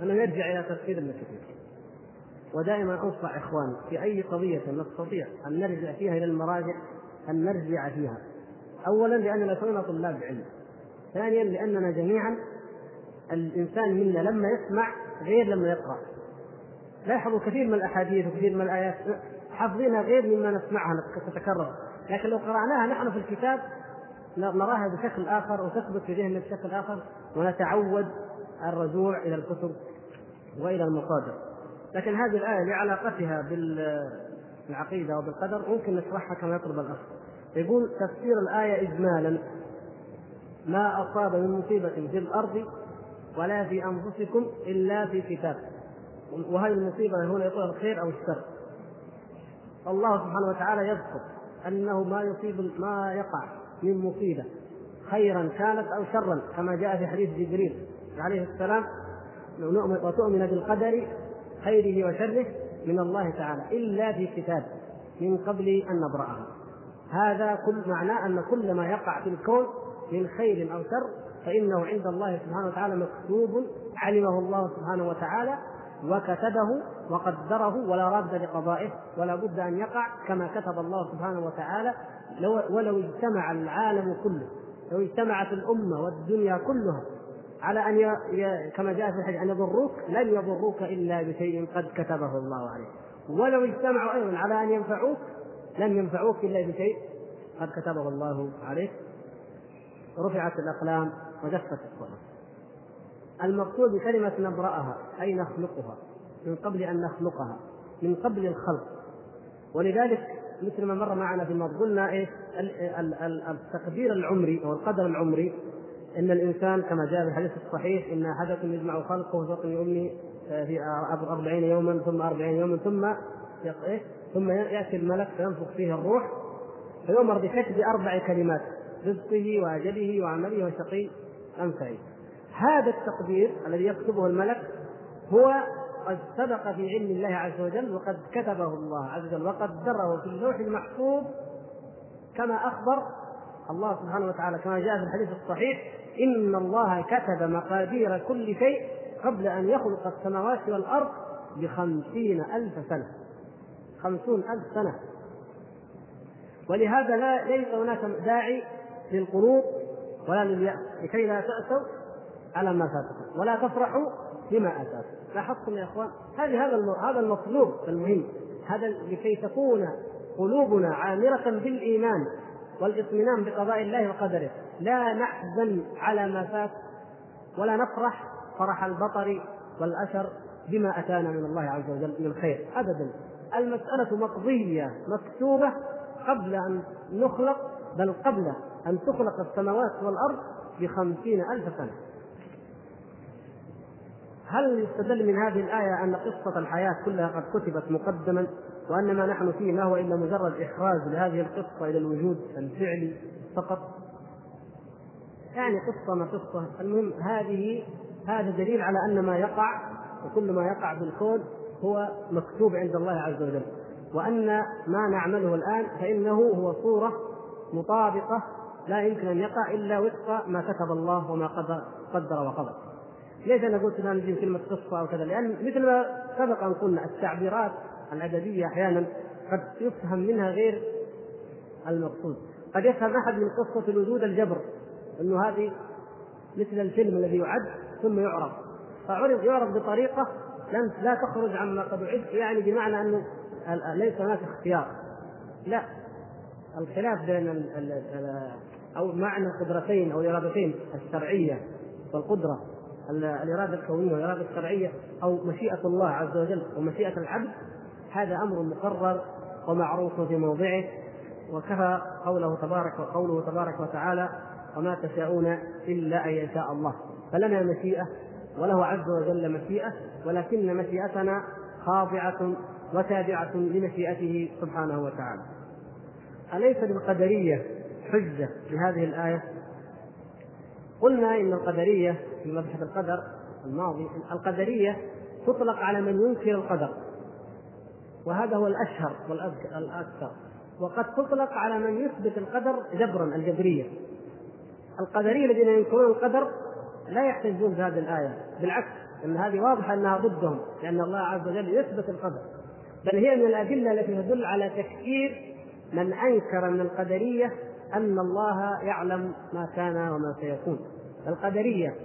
أنه يرجع إلى تفسير ابن كثير. ودائما أنصح إخواني في أي قضية نستطيع أن نرجع فيها إلى المراجع أن نرجع فيها. أولا لأننا كنا طلاب علم. ثانيا لأننا جميعا الإنسان منا لما يسمع غير لما يقرأ. لاحظوا كثير من الأحاديث وكثير من الآيات. حافظينها غير مما نسمعها تتكرر لكن لو قرأناها نحن في الكتاب نراها بشكل آخر وتثبت في ذهننا بشكل آخر ونتعود الرجوع إلى الكتب وإلى المصادر. لكن هذه الآية لعلاقتها بالعقيدة وبالقدر ممكن نشرحها كما يطلب الأخ. يقول تفسير الآية إجمالا. ما أصاب من مصيبة في الأرض ولا في أنفسكم إلا في كتاب. وهذه المصيبة هنا يقول الخير أو الشر. الله سبحانه وتعالى يذكر أنه ما يصيب ما يقع من مصيبة خيرا كانت أو شرا كما جاء في حديث جبريل عليه السلام وتؤمن بالقدر خيره وشره من الله تعالى إلا في كتاب من قبل أن نبرأها هذا كل معناه أن كل ما يقع في الكون من خير أو شر فإنه عند الله سبحانه وتعالى مكتوب علمه الله سبحانه وتعالى وكتبه وقدره ولا راد لقضائه ولا بد أن يقع كما كتب الله سبحانه وتعالى لو ولو اجتمع العالم كله لو اجتمعت الأمة والدنيا كلها على أن ي... كما جاء في الحديث أن يضروك لن يضروك إلا بشيء قد كتبه الله عليك. ولو اجتمعوا أيضا على أن ينفعوك لن ينفعوك إلا بشيء قد كتبه الله عليك. رفعت الأقلام وجفت الصحف. المقصود بكلمة نبرأها أي نخلقها من قبل أن نخلقها من قبل الخلق ولذلك مثل ما مر معنا في الماضي قلنا إيه التقدير العمري أو القدر العمري إن الإنسان كما جاء في الحديث الصحيح إن أحدكم يجمع خلقه في بطن امه آه، في أربعين يوما ثم أربعين يوما ثم إيه؟ ثم يأتي الملك فينفخ فيه الروح فيؤمر بكتب أربع كلمات رزقه وأجله وعمله وشقي ام سعيد هذا التقدير الذي يكتبه الملك هو قد سبق في علم الله عز وجل وقد كتبه الله عز وجل وقدره في اللوح المحفوظ كما أخبر الله سبحانه وتعالى كما جاء في الحديث الصحيح إن الله كتب مقادير كل شيء قبل أن يخلق السماوات والأرض بخمسين ألف سنة. خمسون ألف سنة. ولهذا لا ليس هناك داعي للقنوط ولا لليأس. لكي لا تأسوا على ما فاتكم. ولا تفرحوا بما آتاكم. لاحظتم يا إخوان؟ هذه هذا هذا المطلوب المهم. هذا لكي تكون قلوبنا عامرة بالإيمان والإطمئنان بقضاء الله وقدره. لا نحزن على ما فات ولا نفرح فرح البطر والأشر بما أتانا من الله عز وجل من خير أبدا. المسألة مقضية مكتوبة قبل أن نخلق بل قبل أن تخلق السماوات والأرض بخمسين ألف سنة. هل يستدل من هذه الآية أن قصة الحياة كلها قد كتبت مقدما وأن ما نحن فيه ما هو إلا مجرد إخراج لهذه القصة إلى الوجود الفعلي فقط؟ يعني قصة ما قصة. المهم هذه هذا دليل على أن ما يقع وكل ما يقع في الكون هو مكتوب عند الله عز وجل. وأن ما نعمله الآن فإنه هو صورة مطابقة لا يمكن أن يقع إلا وفق ما كتب الله وما قدر قدر وقضى. ليش أنا قلت لا نجيب كلمة قصة أو كذا؟ لأن مثل ما سبق أن قلنا التعبيرات الأدبية أحيانا قد يفهم منها غير المقصود. قد يفهم أحد من قصة الوجود الجبر إنه هذه مثل الفيلم الذي يعد ثم يعرض فعرض يعرض بطريقة لن لا تخرج عما قد أعد يعني بمعنى أنه ليس هناك اختيار لا الخلاف بين أو معنى القدرتين أو الإرادتين الشرعية والقدرة الإرادة الكونية والإرادة الشرعية أو مشيئة الله عز وجل ومشيئة العبد هذا أمر مقرر ومعروف في موضعه وكفى قوله تبارك وقوله تبارك وتعالى وما تشاءون إلا أن يشاء الله فلنا مشيئة وله عز وجل مشيئة ولكن مشيئتنا خاضعة وتابعة لمشيئته سبحانه وتعالى. أليس للقدريه حجة لهذه الآية؟ قلنا إن القدرية في مبحث القدر الماضي القدرية تطلق على من ينكر القدر. وهذا هو الأشهر والاكثر وقد تطلق على من يثبت القدر جبرا الجبرية. القدرية الذين ينكرون القدر لا يحتجون بهذه الآية. بالعكس إن هذه واضحة أنها ضدهم لأن الله عز وجل يثبت القدر. بل هي من الأدلة التي تدل على تكفير من أنكر من القدرية أن الله يعلم ما كان وما سيكون. القدرية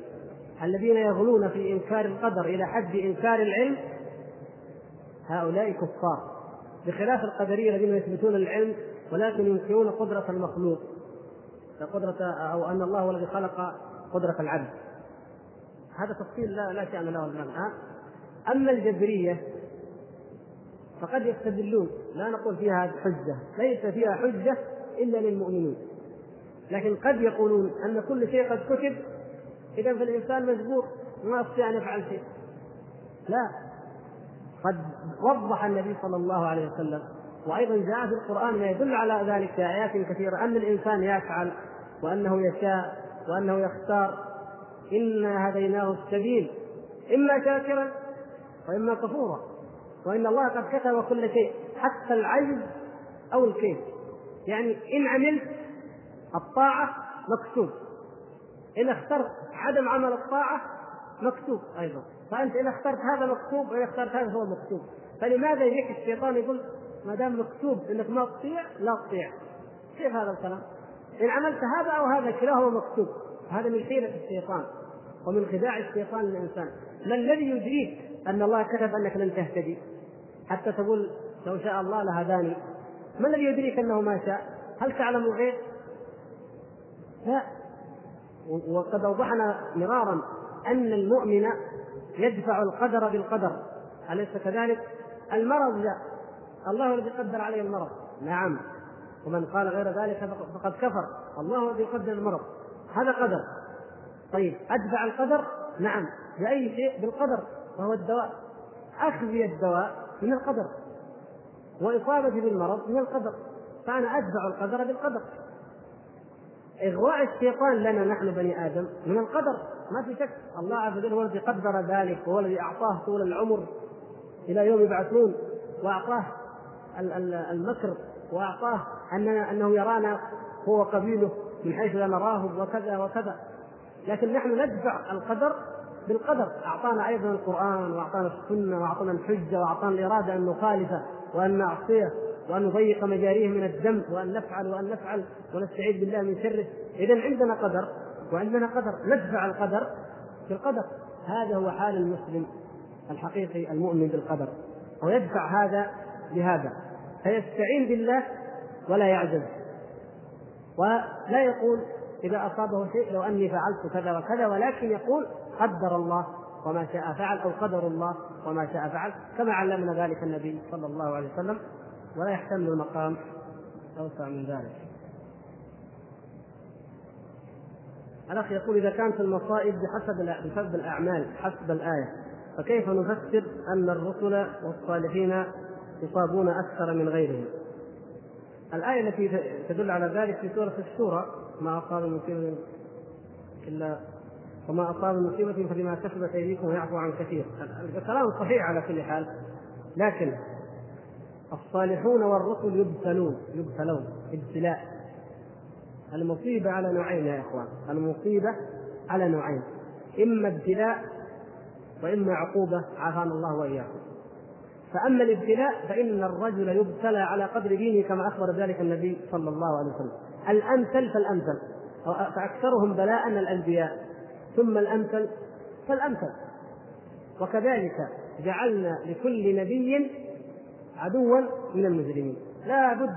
الذين يغلون في إنكار القدر إلى حد إنكار العلم هؤلاء كفار. بخلاف القدرية الذين يثبتون العلم ولكن ينكرون قدرة المخلوق قدرة أو أن الله هو الذي خلق قدرة العبد. هذا تفصيل لا لا شأن له الآن أما الجبرية فقد يستدلون لا نقول فيها حجة ليس فيها حجة إلا للمؤمنين. لكن قد يقولون أن كل شيء قد كتب إذا فالإنسان مجبور ما يستطيع أن يفعل شيء. لا. قد وضح النبي صلى الله عليه وسلم وأيضا جاء في القرآن ما يدل على ذلك في آيات كثيرة أن الإنسان يفعل وأنه يشاء وأنه يختار. إنا هديناه السبيل إما شاكرا وإما كفورا وإن الله قد كتب كل شيء حتى العجز أو الكيف يعني إن عملت الطاعة مكتوب. إن اخترت عدم عمل الطاعة مكتوب أيضا. فأنت اذا اخترت هذا مكتوب واذا اخترت هذا هو مكتوب. فلماذا يجيك الشيطان يقول ما دام مكتوب إنك ما تطيع لا تطيع؟ كيف هذا الكلام؟ إن عملت هذا أو هذا كلاهما مكتوب. هذا من حيلة الشيطان ومن خداع الشيطان للإنسان. ما الذي يدريك أن الله كتب أنك لن تهتدي؟ حتى تقول لو شاء الله لهداني. ما الذي يدريك أنه ما شاء؟ هل تعلم الغيب؟ لا. وقد أوضحنا مرارا أن المؤمن يدفع القدر بالقدر. أليس كذلك؟ المرض جاء الله الذي قدر عليه المرض. نعم. ومن قال غير ذلك فقد كفر. الله الذي قدر المرض. هذا قدر. طيب أدفع القدر؟ نعم. باي شيء؟ بالقدر. وهو الدواء. اخذي الدواء من القدر. واصابتي بالمرض من القدر. فأنا أدفع القدر بالقدر. إغواء الشيطان لنا نحن بني آدم من القدر. ما في شك. الله عز وجل هو الذي قدر ذلك وهو الذي أعطاه طول العمر إلى يوم يبعثون وأعطاه المكر وأعطاه اننا أنه يرانا هو وقبيله من حيث لا نراه وكذا وكذا. لكن نحن ندفع القدر بالقدر. أعطانا أيضا القرآن وأعطانا السنة وأعطانا الحجة وأعطانا الإرادة أن نخالفه وأن نعصيه. وأن نضيق مجاريه من الدم وأن نفعل وأن نفعل ونستعيذ بالله من شره. اذا عندنا قدر وعندنا قدر ندفع القدر بالقدر هذا هو حال المسلم الحقيقي المؤمن بالقدر ويدفع هذا بهذا. فيستعين بالله ولا يعجز. ولا يقول إذا أصابه شيء لو أني فعلت كذا وكذا ولكن يقول قدر الله وما شاء فعل أو قدر الله وما شاء فعل كما علمنا ذلك النبي صلى الله عليه وسلم. ولا يحتمل المقام أوسع من ذلك. الأخ يقول إذا كانت المصائب بحسب بسبب الأعمال حسب الآية فكيف نفسر أن الرسل والصالحين يصابون أكثر من غيرهم؟ الآية التي تدل على ذلك في سورة الشورى ما أصاب مصيبة إلا وما أصاب مصيبة فبما كسبت أيديكم ويعفو عن كثير. الكلام صحيح على كل حال لكن الصالحون والرسل يبتلون يبتلون ابتلاء. المصيبة على نوعين يا إخوان. المصيبة على نوعين. إما ابتلاء وإما عقوبة عافانا الله وإياكم. فأما الابتلاء فإن الرجل يبتلى على قدر دينه كما أخبر ذلك النبي صلى الله عليه وسلم. الأمثل فالأمثل. فأكثرهم بلاء الأنبياء. ثم الأمثل فالأمثل. وكذلك جعلنا لكل نبي عدوا من المجرمين. لا بد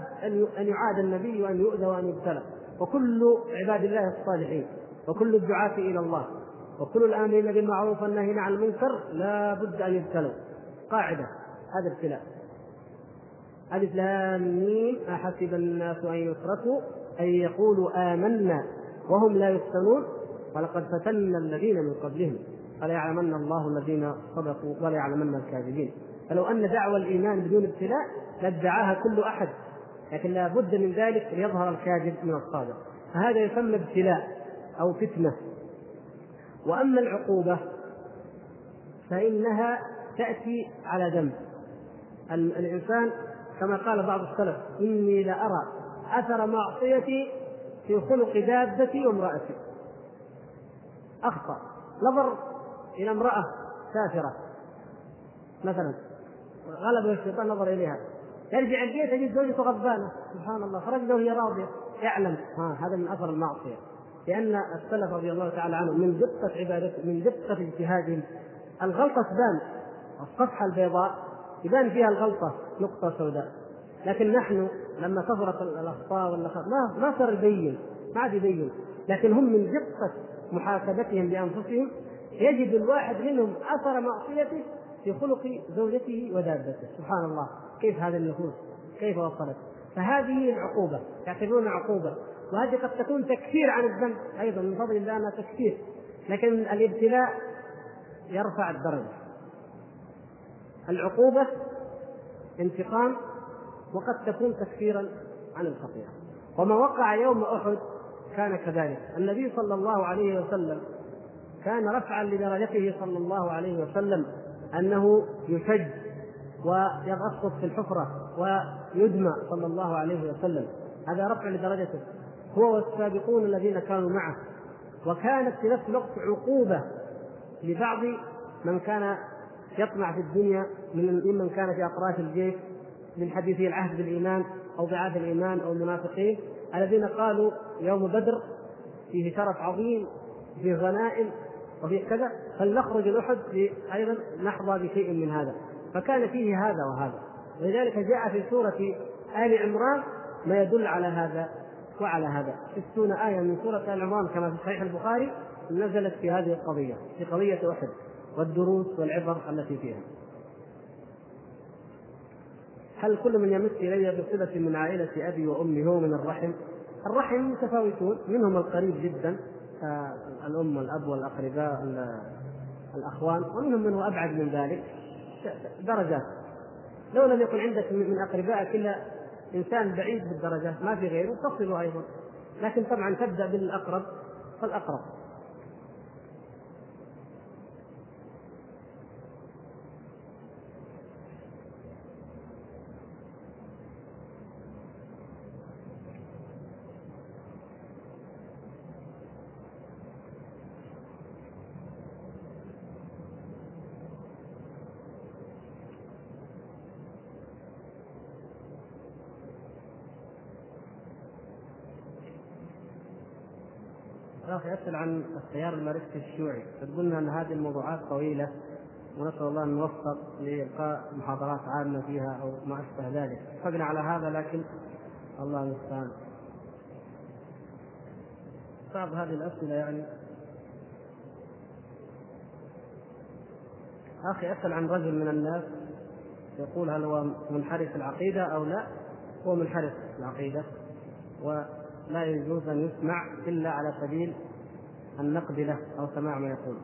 أن يعاد النبي وأن يؤذى وأن يبتلى. وكل عباد الله الصالحين وكل الدعاة إلى الله وكل الآمرين بالمعروف والنهي عن المنكر لا بد أن يبتلوا. قاعدة. هذا ابتلاء. ألف لام أحسب الناس أن يتركوا أن يقولوا آمنا وهم لا يفتنون؟ ولقد فتنا الذين من قبلهم فليعلمن الله الذين صدقوا وليعلمن الكاذبين. فلو أن دعوى الإيمان بدون ابتلاء لادعاها كل أحد لكن لا بد من ذلك ليظهر الكاذب من الصادق. فهذا يسمى ابتلاء أو فتنة. وأما العقوبة فإنها تأتي على ذنب الإنسان كما قال بعض السلف إني لأرى أثر معصيتي في خلق دابتي وامرأتي. أخطأ. نظر إلى امرأة سافرة مثلا. غلبه الشيطان نظر إليها. يرجع البيت يجد زوجته غضبانة. سبحان الله خرج وهي راضية يعلم. ها هذا من أثر المعصية. لأن السلف رضي الله تعالى عنهم من دقة عبادتهم من دقة اجتهادهم الغلطة تبان. الصفحة البيضاء يبان فيها الغلطة. نقطة سوداء. لكن نحن لما كثرت الأخطاء والأخطاء ما ما صار يبين. ما عاد يبين. لكن هم من دقة محاسبتهم لأنفسهم يجد الواحد منهم أثر معصيته في خلق زوجته ودابته. سبحان الله. كيف هذه النفوس؟ كيف وصلت؟ فهذه العقوبة. يعتبرون عقوبة. وهذه قد تكون تكفير عن الذنب أيضا من فضل الله أنها تكفير. لكن الابتلاء يرفع الدرجة. العقوبة انتقام وقد تكون تكفيرا عن الخطيئة. وما وقع يوم أحد كان كذلك. النبي صلى الله عليه وسلم كان رفعا لدرجته صلى الله عليه وسلم. أنه يشج ويغصب في الحفرة ويدمى صلى الله عليه وسلم. هذا رفع لدرجته. هو والسابقون الذين كانوا معه. وكانت في نفس الوقت عقوبة لبعض من كان يطمع في الدنيا من ممن كان في أطراف الجيش من حديثي العهد بالإيمان أو ضعاف الإيمان أو المنافقين الذين قالوا يوم بدر فيه شرف عظيم فيه غنائم وفيه كذا فلنخرج الأحد أيضا نحظى بشيء من هذا. فكان فيه هذا وهذا. ولذلك جاء في سورة آل عمران ما يدل على هذا وعلى هذا. ستون آية من سورة آل عمران كما في صحيح البخاري نزلت في هذه القضية في قضية أحد والدروس والعبر التي فيها. هل كل من يمس إلي بصلة من عائلة أبي وأمي هو من الرحم؟ الرحم متفاوتون منهم القريب جدا الأم والأب والأقرباء الأخوان ومنهم من هو أبعد من ذلك درجات. لو لم يكن عندك من أقربائك إلا إنسان بعيد بالدرجات ما في غيره تصل أيضا. لكن طبعا تبدأ بالأقرب فالأقرب. يسال عن التيار الماركسي الشيوعي. قلنا أن هذه الموضوعات طويلة ونسأل الله أن نوفق لإلقاء محاضرات عامة فيها أو ما أشبه ذلك. اتفقنا على هذا لكن الله المستعان. بعض هذه الأسئلة يعني. أخي أسأل عن رجل من الناس يقول هل هو منحرف العقيدة أو لا؟ هو منحرف العقيدة و لا يجوز أن يسمع إلا على سبيل النقد له أو سماع ما يقول.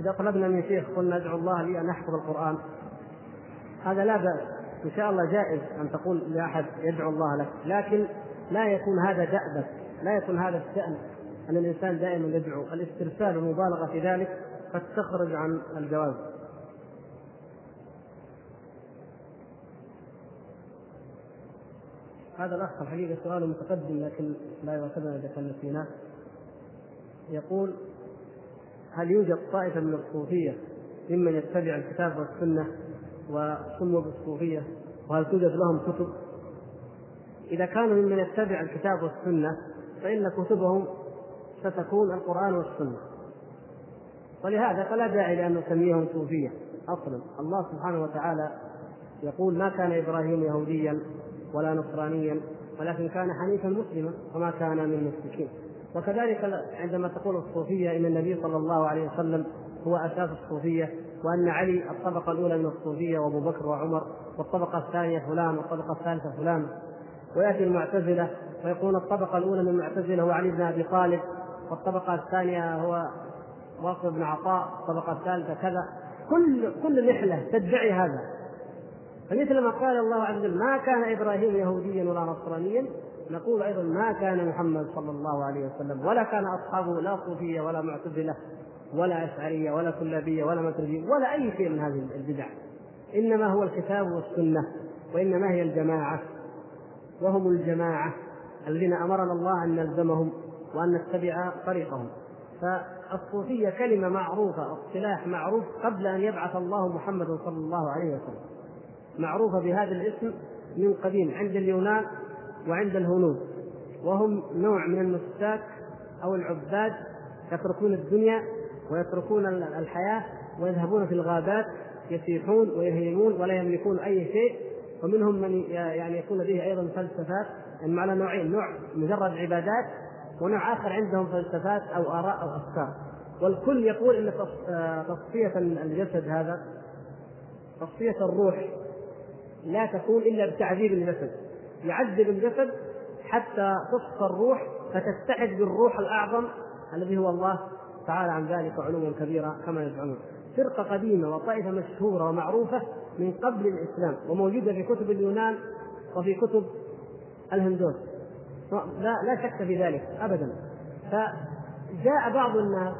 إذا طلبنا من شيخ قلنا ادعو الله لي أن أحفظ القرآن. هذا لا بأس. إن شاء الله جائز أن تقول لأحد يدعو الله لك. لكن لا يكون هذا دأبك. لا يكون هذا الشأن أن الإنسان دائما يدعو. الاسترسال والمبالغة في ذلك قد تخرج عن الجواز. هذا الأخ الحقيقة سؤاله متقدم لكن لا يؤاخذنا إذا كان نسيناه. يقول هل يوجد طائفة من الصوفية ممن يتبع الكتاب والسنة وسموا بالصوفية؟ وهل توجد لهم كتب؟ إذا كانوا ممن يتبع الكتاب والسنة فإن كتبهم ستكون القرآن والسنة. ولهذا فلا داعي لأن نسميهم صوفية أصلا. الله سبحانه وتعالى يقول ما كان إبراهيم يهوديا ولا نصرانيا ولكن كان حنيفا مسلما وما كان من المشركين. وكذلك عندما تقول الصوفية إن النبي صلى الله عليه وسلم هو أساس الصوفية وأن علي الطبقة الأولى من الصوفية وأبو بكر وعمر والطبقة الثانية فلان والطبقة الثالثة فلان. ويأتي المعتزلة ويقول الطبقة الأولى من المعتزلة هو علي بن أبي طالب والطبقة الثانية هو واصل بن عطاء الطبقة الثالثة كذا. كل كل نحلة تدعي هذا. فمثل ما قال الله عز وجل ما كان إبراهيم يهوديا ولا نصرانيا نقول أيضا ما كان محمد صلى الله عليه وسلم ولا كان أصحابه لا صوفية ولا معتزلة ولا أشعرية ولا كلابية ولا ماتريدية ولا أي شيء من هذه البدع. إنما هو الكتاب والسنة وإنما هي الجماعة وهم الجماعة الذين أمرنا الله أن نلزمهم وأن نتبع طريقهم. فالصوفية كلمة معروفة اصطلاح معروف قبل أن يبعث الله محمد صلى الله عليه وسلم. معروفة بهذا الاسم من قديم عند اليونان وعند الهنود. وهم نوع من النساك أو العباد يتركون الدنيا ويتركون الحياة ويذهبون في الغابات يسيحون ويهيمون ولا يملكون أي شيء. ومنهم من يعني يكون لديه أيضا فلسفات يعني على نوعين نوع مجرد عبادات ونوع آخر عندهم فلسفات أو آراء أو أفكار. والكل يقول أن تصفية الجسد هذا تصفية الروح لا تكون إلا بتعذيب الجسد. يعذب الجسد حتى تصفى الروح فتتحد بالروح الأعظم الذي هو الله تعالى عن ذلك علوا كبيرا كما يزعمون. فرقة قديمة وطائفة مشهورة ومعروفة من قبل الإسلام وموجودة في كتب اليونان وفي كتب الهندوس. لا لا شك في ذلك أبدا. فجاء بعض الناس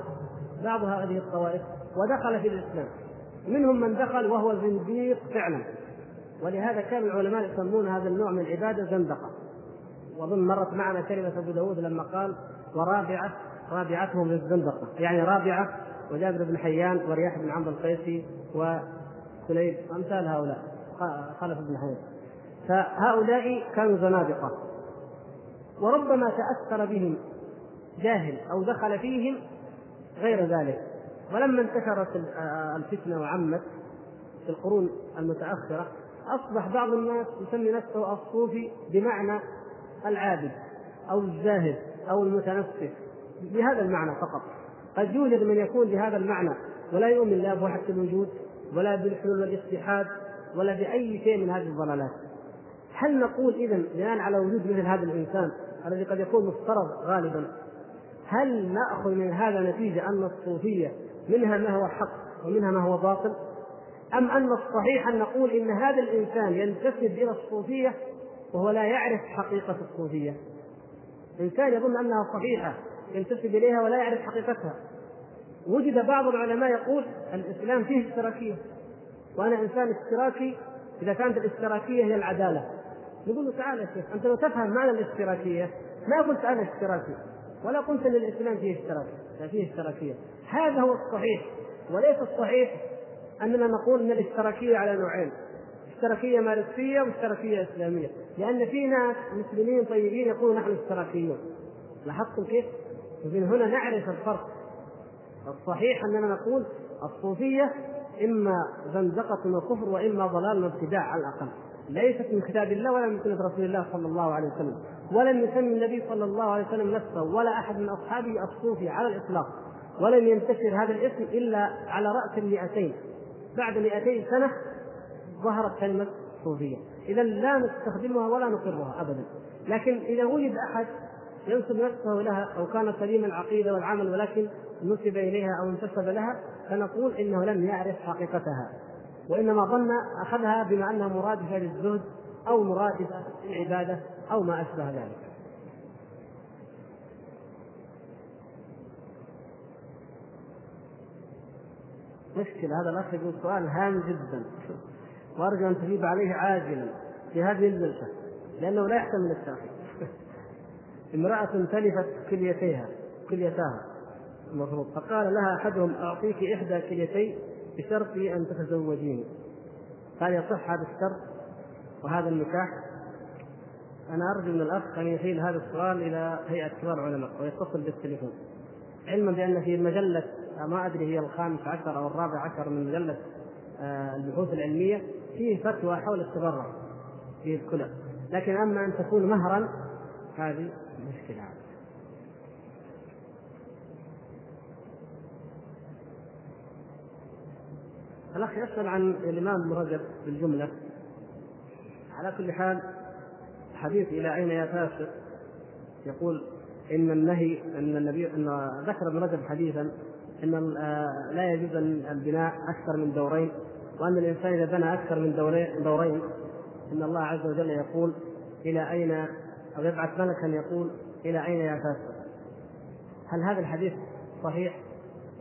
بعض هذه الطوائف ودخل في الإسلام. منهم من دخل وهو زنديق فعلا. ولهذا كان العلماء يسمون هذا النوع من العبادة زندقة. وأظن مرت معنا كلمة أبو داود لما قال ورابعة رابعتهم للزندقة. يعني رابعة وجابر بن حيان ورياح بن عمرو القيسي وسليم. أمثال هؤلاء. خلف بن حيان. فهؤلاء كانوا زنادقة. وربما تأثر بهم جاهل أو دخل فيهم غير ذلك. ولما انتشرت الفتنة وعمت في القرون المتأخرة أصبح بعض الناس يسمي نفسه الصوفي بمعنى العابد أو الزاهد أو المتنفس بهذا المعنى فقط. قد يوجد من يكون بهذا المعنى ولا يؤمن لا بوحدة الوجود ولا بالحلول والاتحاد ولا بأي شيء من هذه الضلالات. هل نقول إذا بناء على وجود مثل هذا الإنسان الذي قد يكون مفترض غالبا هل نأخذ من هذا نتيجة أن الصوفية منها ما هو حق ومنها ما هو باطل؟ أم أن الصحيح أن نقول إن هذا الإنسان ينتسب إلى الصوفية وهو لا يعرف حقيقة الصوفية؟ إنسان يظن أنها صحيحة ينتسب إليها ولا يعرف حقيقتها. وجد بعض العلماء يقول الإسلام فيه اشتراكية وأنا إنسان اشتراكي إذا كانت الاشتراكية هي العدالة. نقول له تعال يا شيخ أنت لو تفهم معنى الاشتراكية ما قلت أنا اشتراكي ولا قلت أن الإسلام فيه اشتراك فيه اشتراكية. هذا هو الصحيح وليس الصحيح أننا نقول أن الاشتراكية على نوعين اشتراكية ماركسية واشتراكية إسلامية لأن في ناس مسلمين طيبين يقولون نحن اشتراكيون. لاحظتم كيف؟ من هنا نعرف الفرق. الصحيح أننا نقول الصوفية إما زندقة وكفر وإما ضلال وابتداع على الأقل. ليست من كتاب الله ولا من سنة رسول الله صلى الله عليه وسلم ولم يسمي النبي صلى الله عليه وسلم نفسه ولا أحد من أصحابه الصوفي على الإطلاق ولم ينتشر هذا الاسم إلا على رأس المئتين. بعد مئتين سنة ظهرت كلمة صوفيه إذا لا نستخدمها ولا نقرها ابدا. لكن إذا وجد أحد ينسب نفسه لها أو كان سليم العقيدة والعمل ولكن نسب إليها أو انتسب لها فنقول إنه لم يعرف حقيقتها. وإنما ظن أخذها بما انها مرادفه للزهد أو مرادفه للعبادة أو ما أشبه ذلك. مشكلة هذا الأخ يقول سؤال هام جدا. وأرجو أن تجيب عليه عاجلا في هذه الجلسة لأنه لا يحتمل التأخير. امرأة تلفت كليتيها كليتاها. المفروض فقال لها أحدهم أعطيك إحدى كليتي بشرط أن تتزوجيني قال يصح هذا الشرط وهذا النكاح؟ أنا أرجو من الأخ أن يحيل هذا السؤال إلى هيئة كبار العلماء ويتصل بالتليفون. علما بأن في مجلة ما أدري هي الخامس عشر أو الرابع عشر من مجلة آه، البحوث العلمية فيه فتوى حول التبرع في الكلى. لكن أما أن تكون مهرا هذه مشكلة. الأخ يسأل عن الإمام ابن رجب بالجملة. على كل حال حديث إلى أين يا فاسق؟ يقول إن النهي إن النبي إن ذكر ابن رجب حديثا أن لا يجوز البناء أكثر من دورين وأن الإنسان إذا بنى أكثر من دورين إن الله عز وجل يقول إلى أين أو يبعث ملكا يقول إلى أين يا فاسق؟ هل هذا الحديث صحيح؟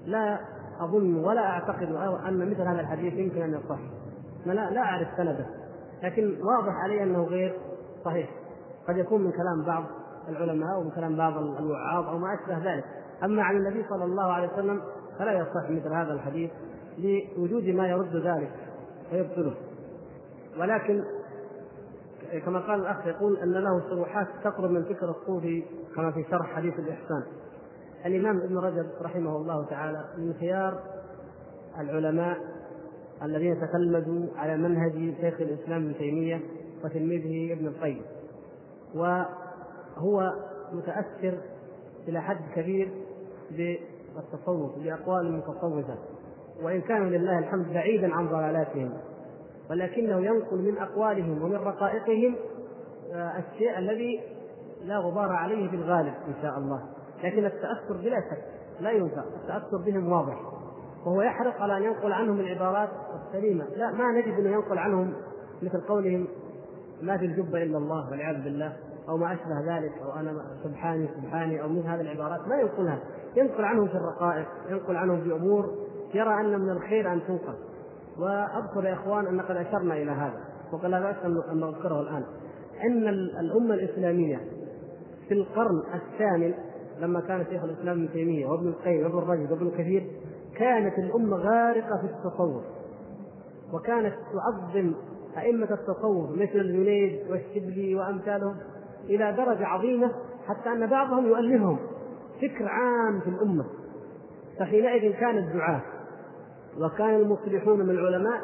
لا أظن ولا أعتقد أن مثل هذا الحديث يمكن أن يصح. لا, لا أعرف سنده لكن واضح علي أنه غير صحيح. قد يكون من كلام بعض العلماء ومن كلام بعض الوعاظ أو ما أشبه ذلك. أما عن النبي صلى الله عليه وسلم فلا يصح مثل هذا الحديث لوجود ما يرد ذلك ويبطله ولكن كما قال الأخ يقول أن له شروحات تقرب من فكر الصوفي كما في شرح حديث الإحسان. الإمام ابن رجب رحمه الله تعالى من خيار العلماء الذين تتلمذوا على منهج شيخ الإسلام ابن تيمية وتلميذه ابن القيم. وهو متأثر إلى حد كبير بالتصوف باقوال المتصوفه وإن كانوا لله الحمد بعيدا عن ضلالاتهم. ولكنه ينقل من أقوالهم ومن رقائقهم آه، الشيء الذي لا غبار عليه في الغالب إن شاء الله. لكن التأثر بلا شك لا ينفع التأثر بهم واضح. وهو يحرص على أن ينقل عنهم العبارات السليمة. لا ما نجد أنه ينقل عنهم مثل قولهم ما في الجبة إلا الله والعياذ بالله أو ما أشبه ذلك أو أنا سبحاني سبحاني أو مثل هذه العبارات. ما ينقلها. ينقل عنهم في الرقائق ينقل عنهم في أمور يرى أن من الخير أن تنقل. واذكر يا إخوان أن قد أشرنا إلى هذا وقد لا بأس أن نذكره الآن. إن الأمة الإسلامية في القرن الثامن لما كان شيخ الإسلام ابن تيمية وابن القيم وابن الرجل وابن كثير كانت الأمة غارقة في التصوف. وكانت تعظم أئمة التصوف مثل الجنيد والشبلي وأمثالهم إلى درجة عظيمة حتى أن بعضهم يؤلفهم فكر عام في الأمة. فحينئذ كان الدعاة وكان المصلحون من العلماء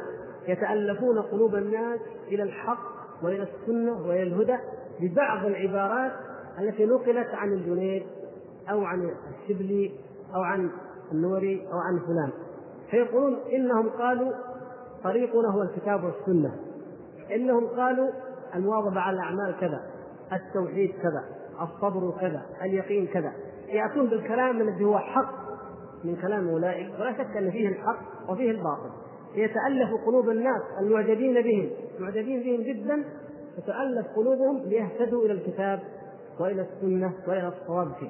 يتألفون قلوب الناس إلى الحق وإلى السنة وإلى الهدى ببعض العبارات التي نقلت عن الجنيد أو عن الشبلي أو عن النوري أو عن فلان. فيقولون إنهم قالوا طريقنا هو الكتاب والسنة. إنهم قالوا المواظبة على الأعمال كذا التوحيد كذا الصبر كذا اليقين كذا. يأتون بالكلام الذي هو حق من كلام أولئك ولا شك أن فيه الحق وفيه الباطل. يتألف قلوب الناس المعجبين بهم معجبين بهم جدا تتالف قلوبهم ليهتدوا إلى الكتاب وإلى السنة وإلى الصواب فيه.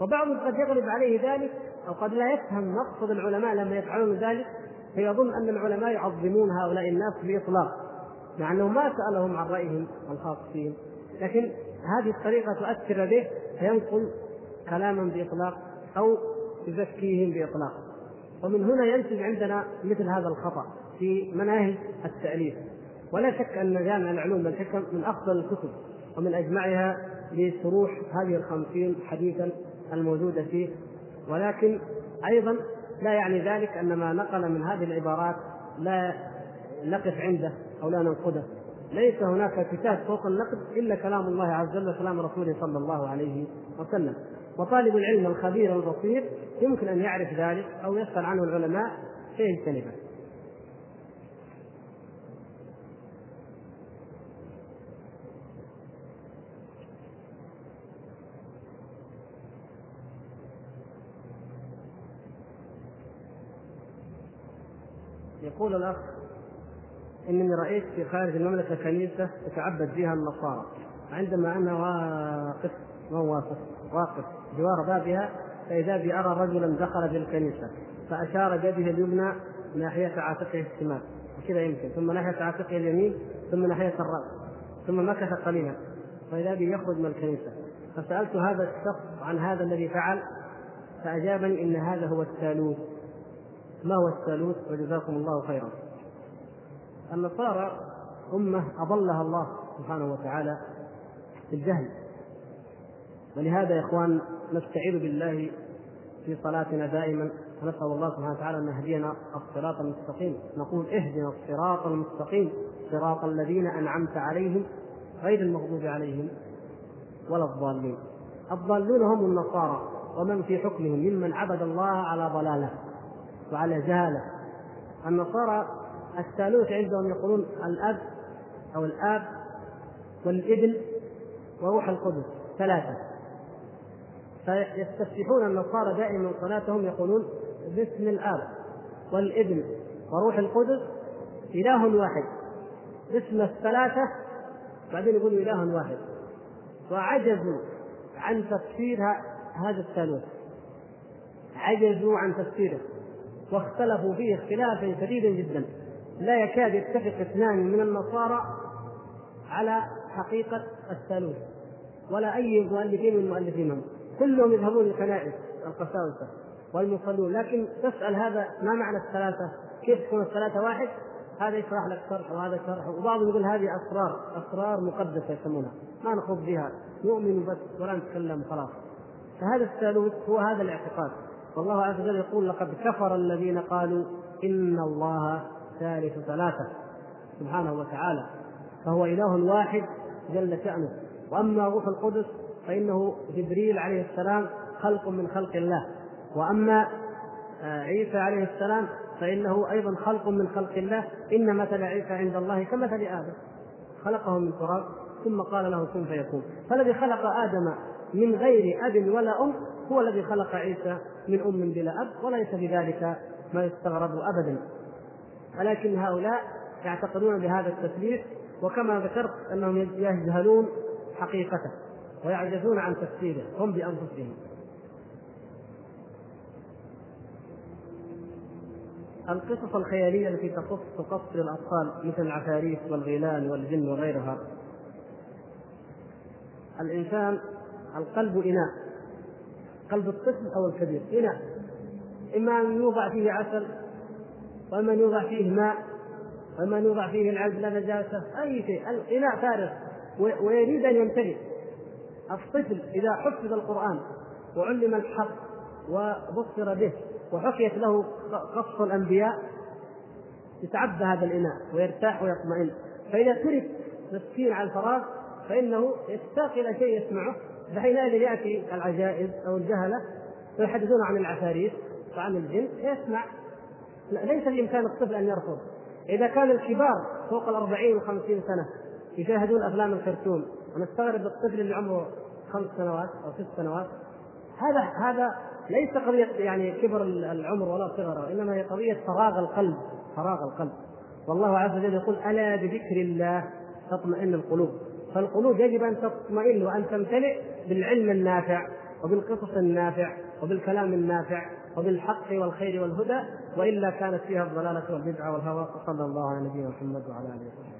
وبعضهم قد يغلب عليه ذلك أو قد لا يفهم مقصد العلماء لما يفعلون ذلك فيظن أن العلماء يعظمون هؤلاء الناس بإطلاق مع أنه ما سألهم عن رأيهم الخاص فيهم. لكن هذه الطريقة تؤثر به فينقل كلاما بإطلاق أو يزكيهم بإطلاق. ومن هنا ينتج عندنا مثل هذا الخطأ في مناهج التأليف. ولا شك أن جامع العلوم والحكم من أفضل الكتب ومن أجمعها لشروح هذه الخمسين حديثا الموجودة فيه. ولكن أيضا لا يعني ذلك أن ما نقل من هذه العبارات لا نقف عنده أو لا ننقده. ليس هناك كتاب فوق النقد إلا كلام الله عز وجل وكلام رسوله صلى الله عليه وسلم. وطالب العلم الخبير البصير يمكن أن يعرف ذلك أو يسأل عنه العلماء فيجتنبه. يقول الأخ إنني رأيت في خارج المملكة كنيسة يتعبد فيها النصارى عندما أنا واقف ما واقف. واقف. جوار بابها فإذا بي أرى رجلا دخل في الكنيسة فأشار بيده اليمنى ناحية عاتقه الشمال. وكذا يمكن. ثم ناحية عاتقه اليمين ثم ناحية الرأس. ثم مكث قليلا. فإذا بي يخرج من الكنيسة. فسألت هذا الشخص عن هذا الذي فعل فأجابني إن هذا هو الثالوث. ما هو الثالوث؟ وجزاكم الله خيرا. النصارى أمة أضلها الله سبحانه وتعالى بالجهل ولهذا يا إخوان نستعيذ بالله في صلاتنا دائما ونسأل الله سبحانه وتعالى أن يهدينا الصراط المستقيم. نقول اهدنا الصراط المستقيم صراط الذين أنعمت عليهم غير المغضوب عليهم ولا الضالين. الضالون هم النصارى ومن في حكمهم؟ ممن عبد الله على ضلاله وعلى جهاله. النصارى الثالوث عندهم يقولون الأب أو الآب والابن وروح القدس ثلاثة. فيستفتحون النصارى دائما صلاتهم يقولون باسم الآب والابن وروح القدس إله واحد. باسم الثلاثة بعدين يقولوا إله واحد. وعجزوا عن تفسير هذا الثالوث. عجزوا عن تفسيره. واختلفوا فيه اختلافا شديدا جدا. لا يكاد يتفق اثنان من النصارى على حقيقة الثالوث. ولا أي مؤلفين من مؤلفينهم. كلهم يذهبون للكنائس القساوسة والمصلون لكن تسأل هذا ما معنى الثلاثة؟ كيف تكون الثلاثة واحد؟ هذا يشرح لك شرح وهذا شرح وبعضهم يقول هذه أسرار أسرار مقدسة يسمونها. ما نخوض بها نؤمن بس ولا نتكلم خلاص. فهذا الثالوث هو هذا الاعتقاد. والله عز وجل يقول لقد كفر الذين قالوا إن الله ثالث ثلاثة. سبحانه وتعالى. فهو إله واحد جل شأنه. وأما روح القدس فإنه جبريل عليه السلام خلق من خلق الله. وأما آه، عيسى عليه السلام فإنه أيضا خلق من خلق الله. إن مثل عيسى عند الله كمثل آدم. خلقه من تراب ثم قال له كن فيكون. فالذي خلق آدم من غير أب ولا أم هو الذي خلق عيسى من أم بلا أب وليس في ذلك ما يستغرب أبدا. ولكن هؤلاء يعتقدون بهذا التثليث وكما ذكرت أنهم يجهلون حقيقته. ويعجزون عن تفسيره هم بأنفسهم. القصص الخيالية التي تخص تقص الأطفال مثل العفاريت والغيلان والجن وغيرها. الإنسان القلب إناء. قلب الطفل أو الكبير إناء. إما أن يوضع فيه عسل وإما أن يوضع فيه ماء وإما أن يوضع فيه العز لا نجاسة أي شيء. الإناء فارغ ويريد أن يمتلئ. الطفل إذا حفظ القرآن وعلم الحق وبصر به وحكيت له قصص الأنبياء يتعبى هذا الإناء ويرتاح ويطمئن. فإذا ترك مسكين على الفراغ فإنه يشتاق إلى شيء يسمعه فحينئذ يأتي العجائز أو الجهلة ويحدثون عن العفاريت وعن الجن يسمع. ليس بإمكان الطفل أن يرفض. إذا كان الكبار فوق الأربعين وخمسين سنة يشاهدون أفلام الكرتون ونستغرب الطفل اللي عمره خمس سنوات أو ست سنوات. هذا هذا ليس قضية يعني كبر العمر ولا صغره إنما هي قضية فراغ القلب فراغ القلب. والله عز وجل يقول ألا بذكر الله تطمئن القلوب. فالقلوب يجب أن تطمئن وأن تمتلئ بالعلم النافع وبالقصص النافع وبالكلام النافع وبالحق والخير والهدى وإلا كانت فيها الضلالة والبدعة والهوى. وصلى الله على نبينا محمد وعلى آله وصحبه.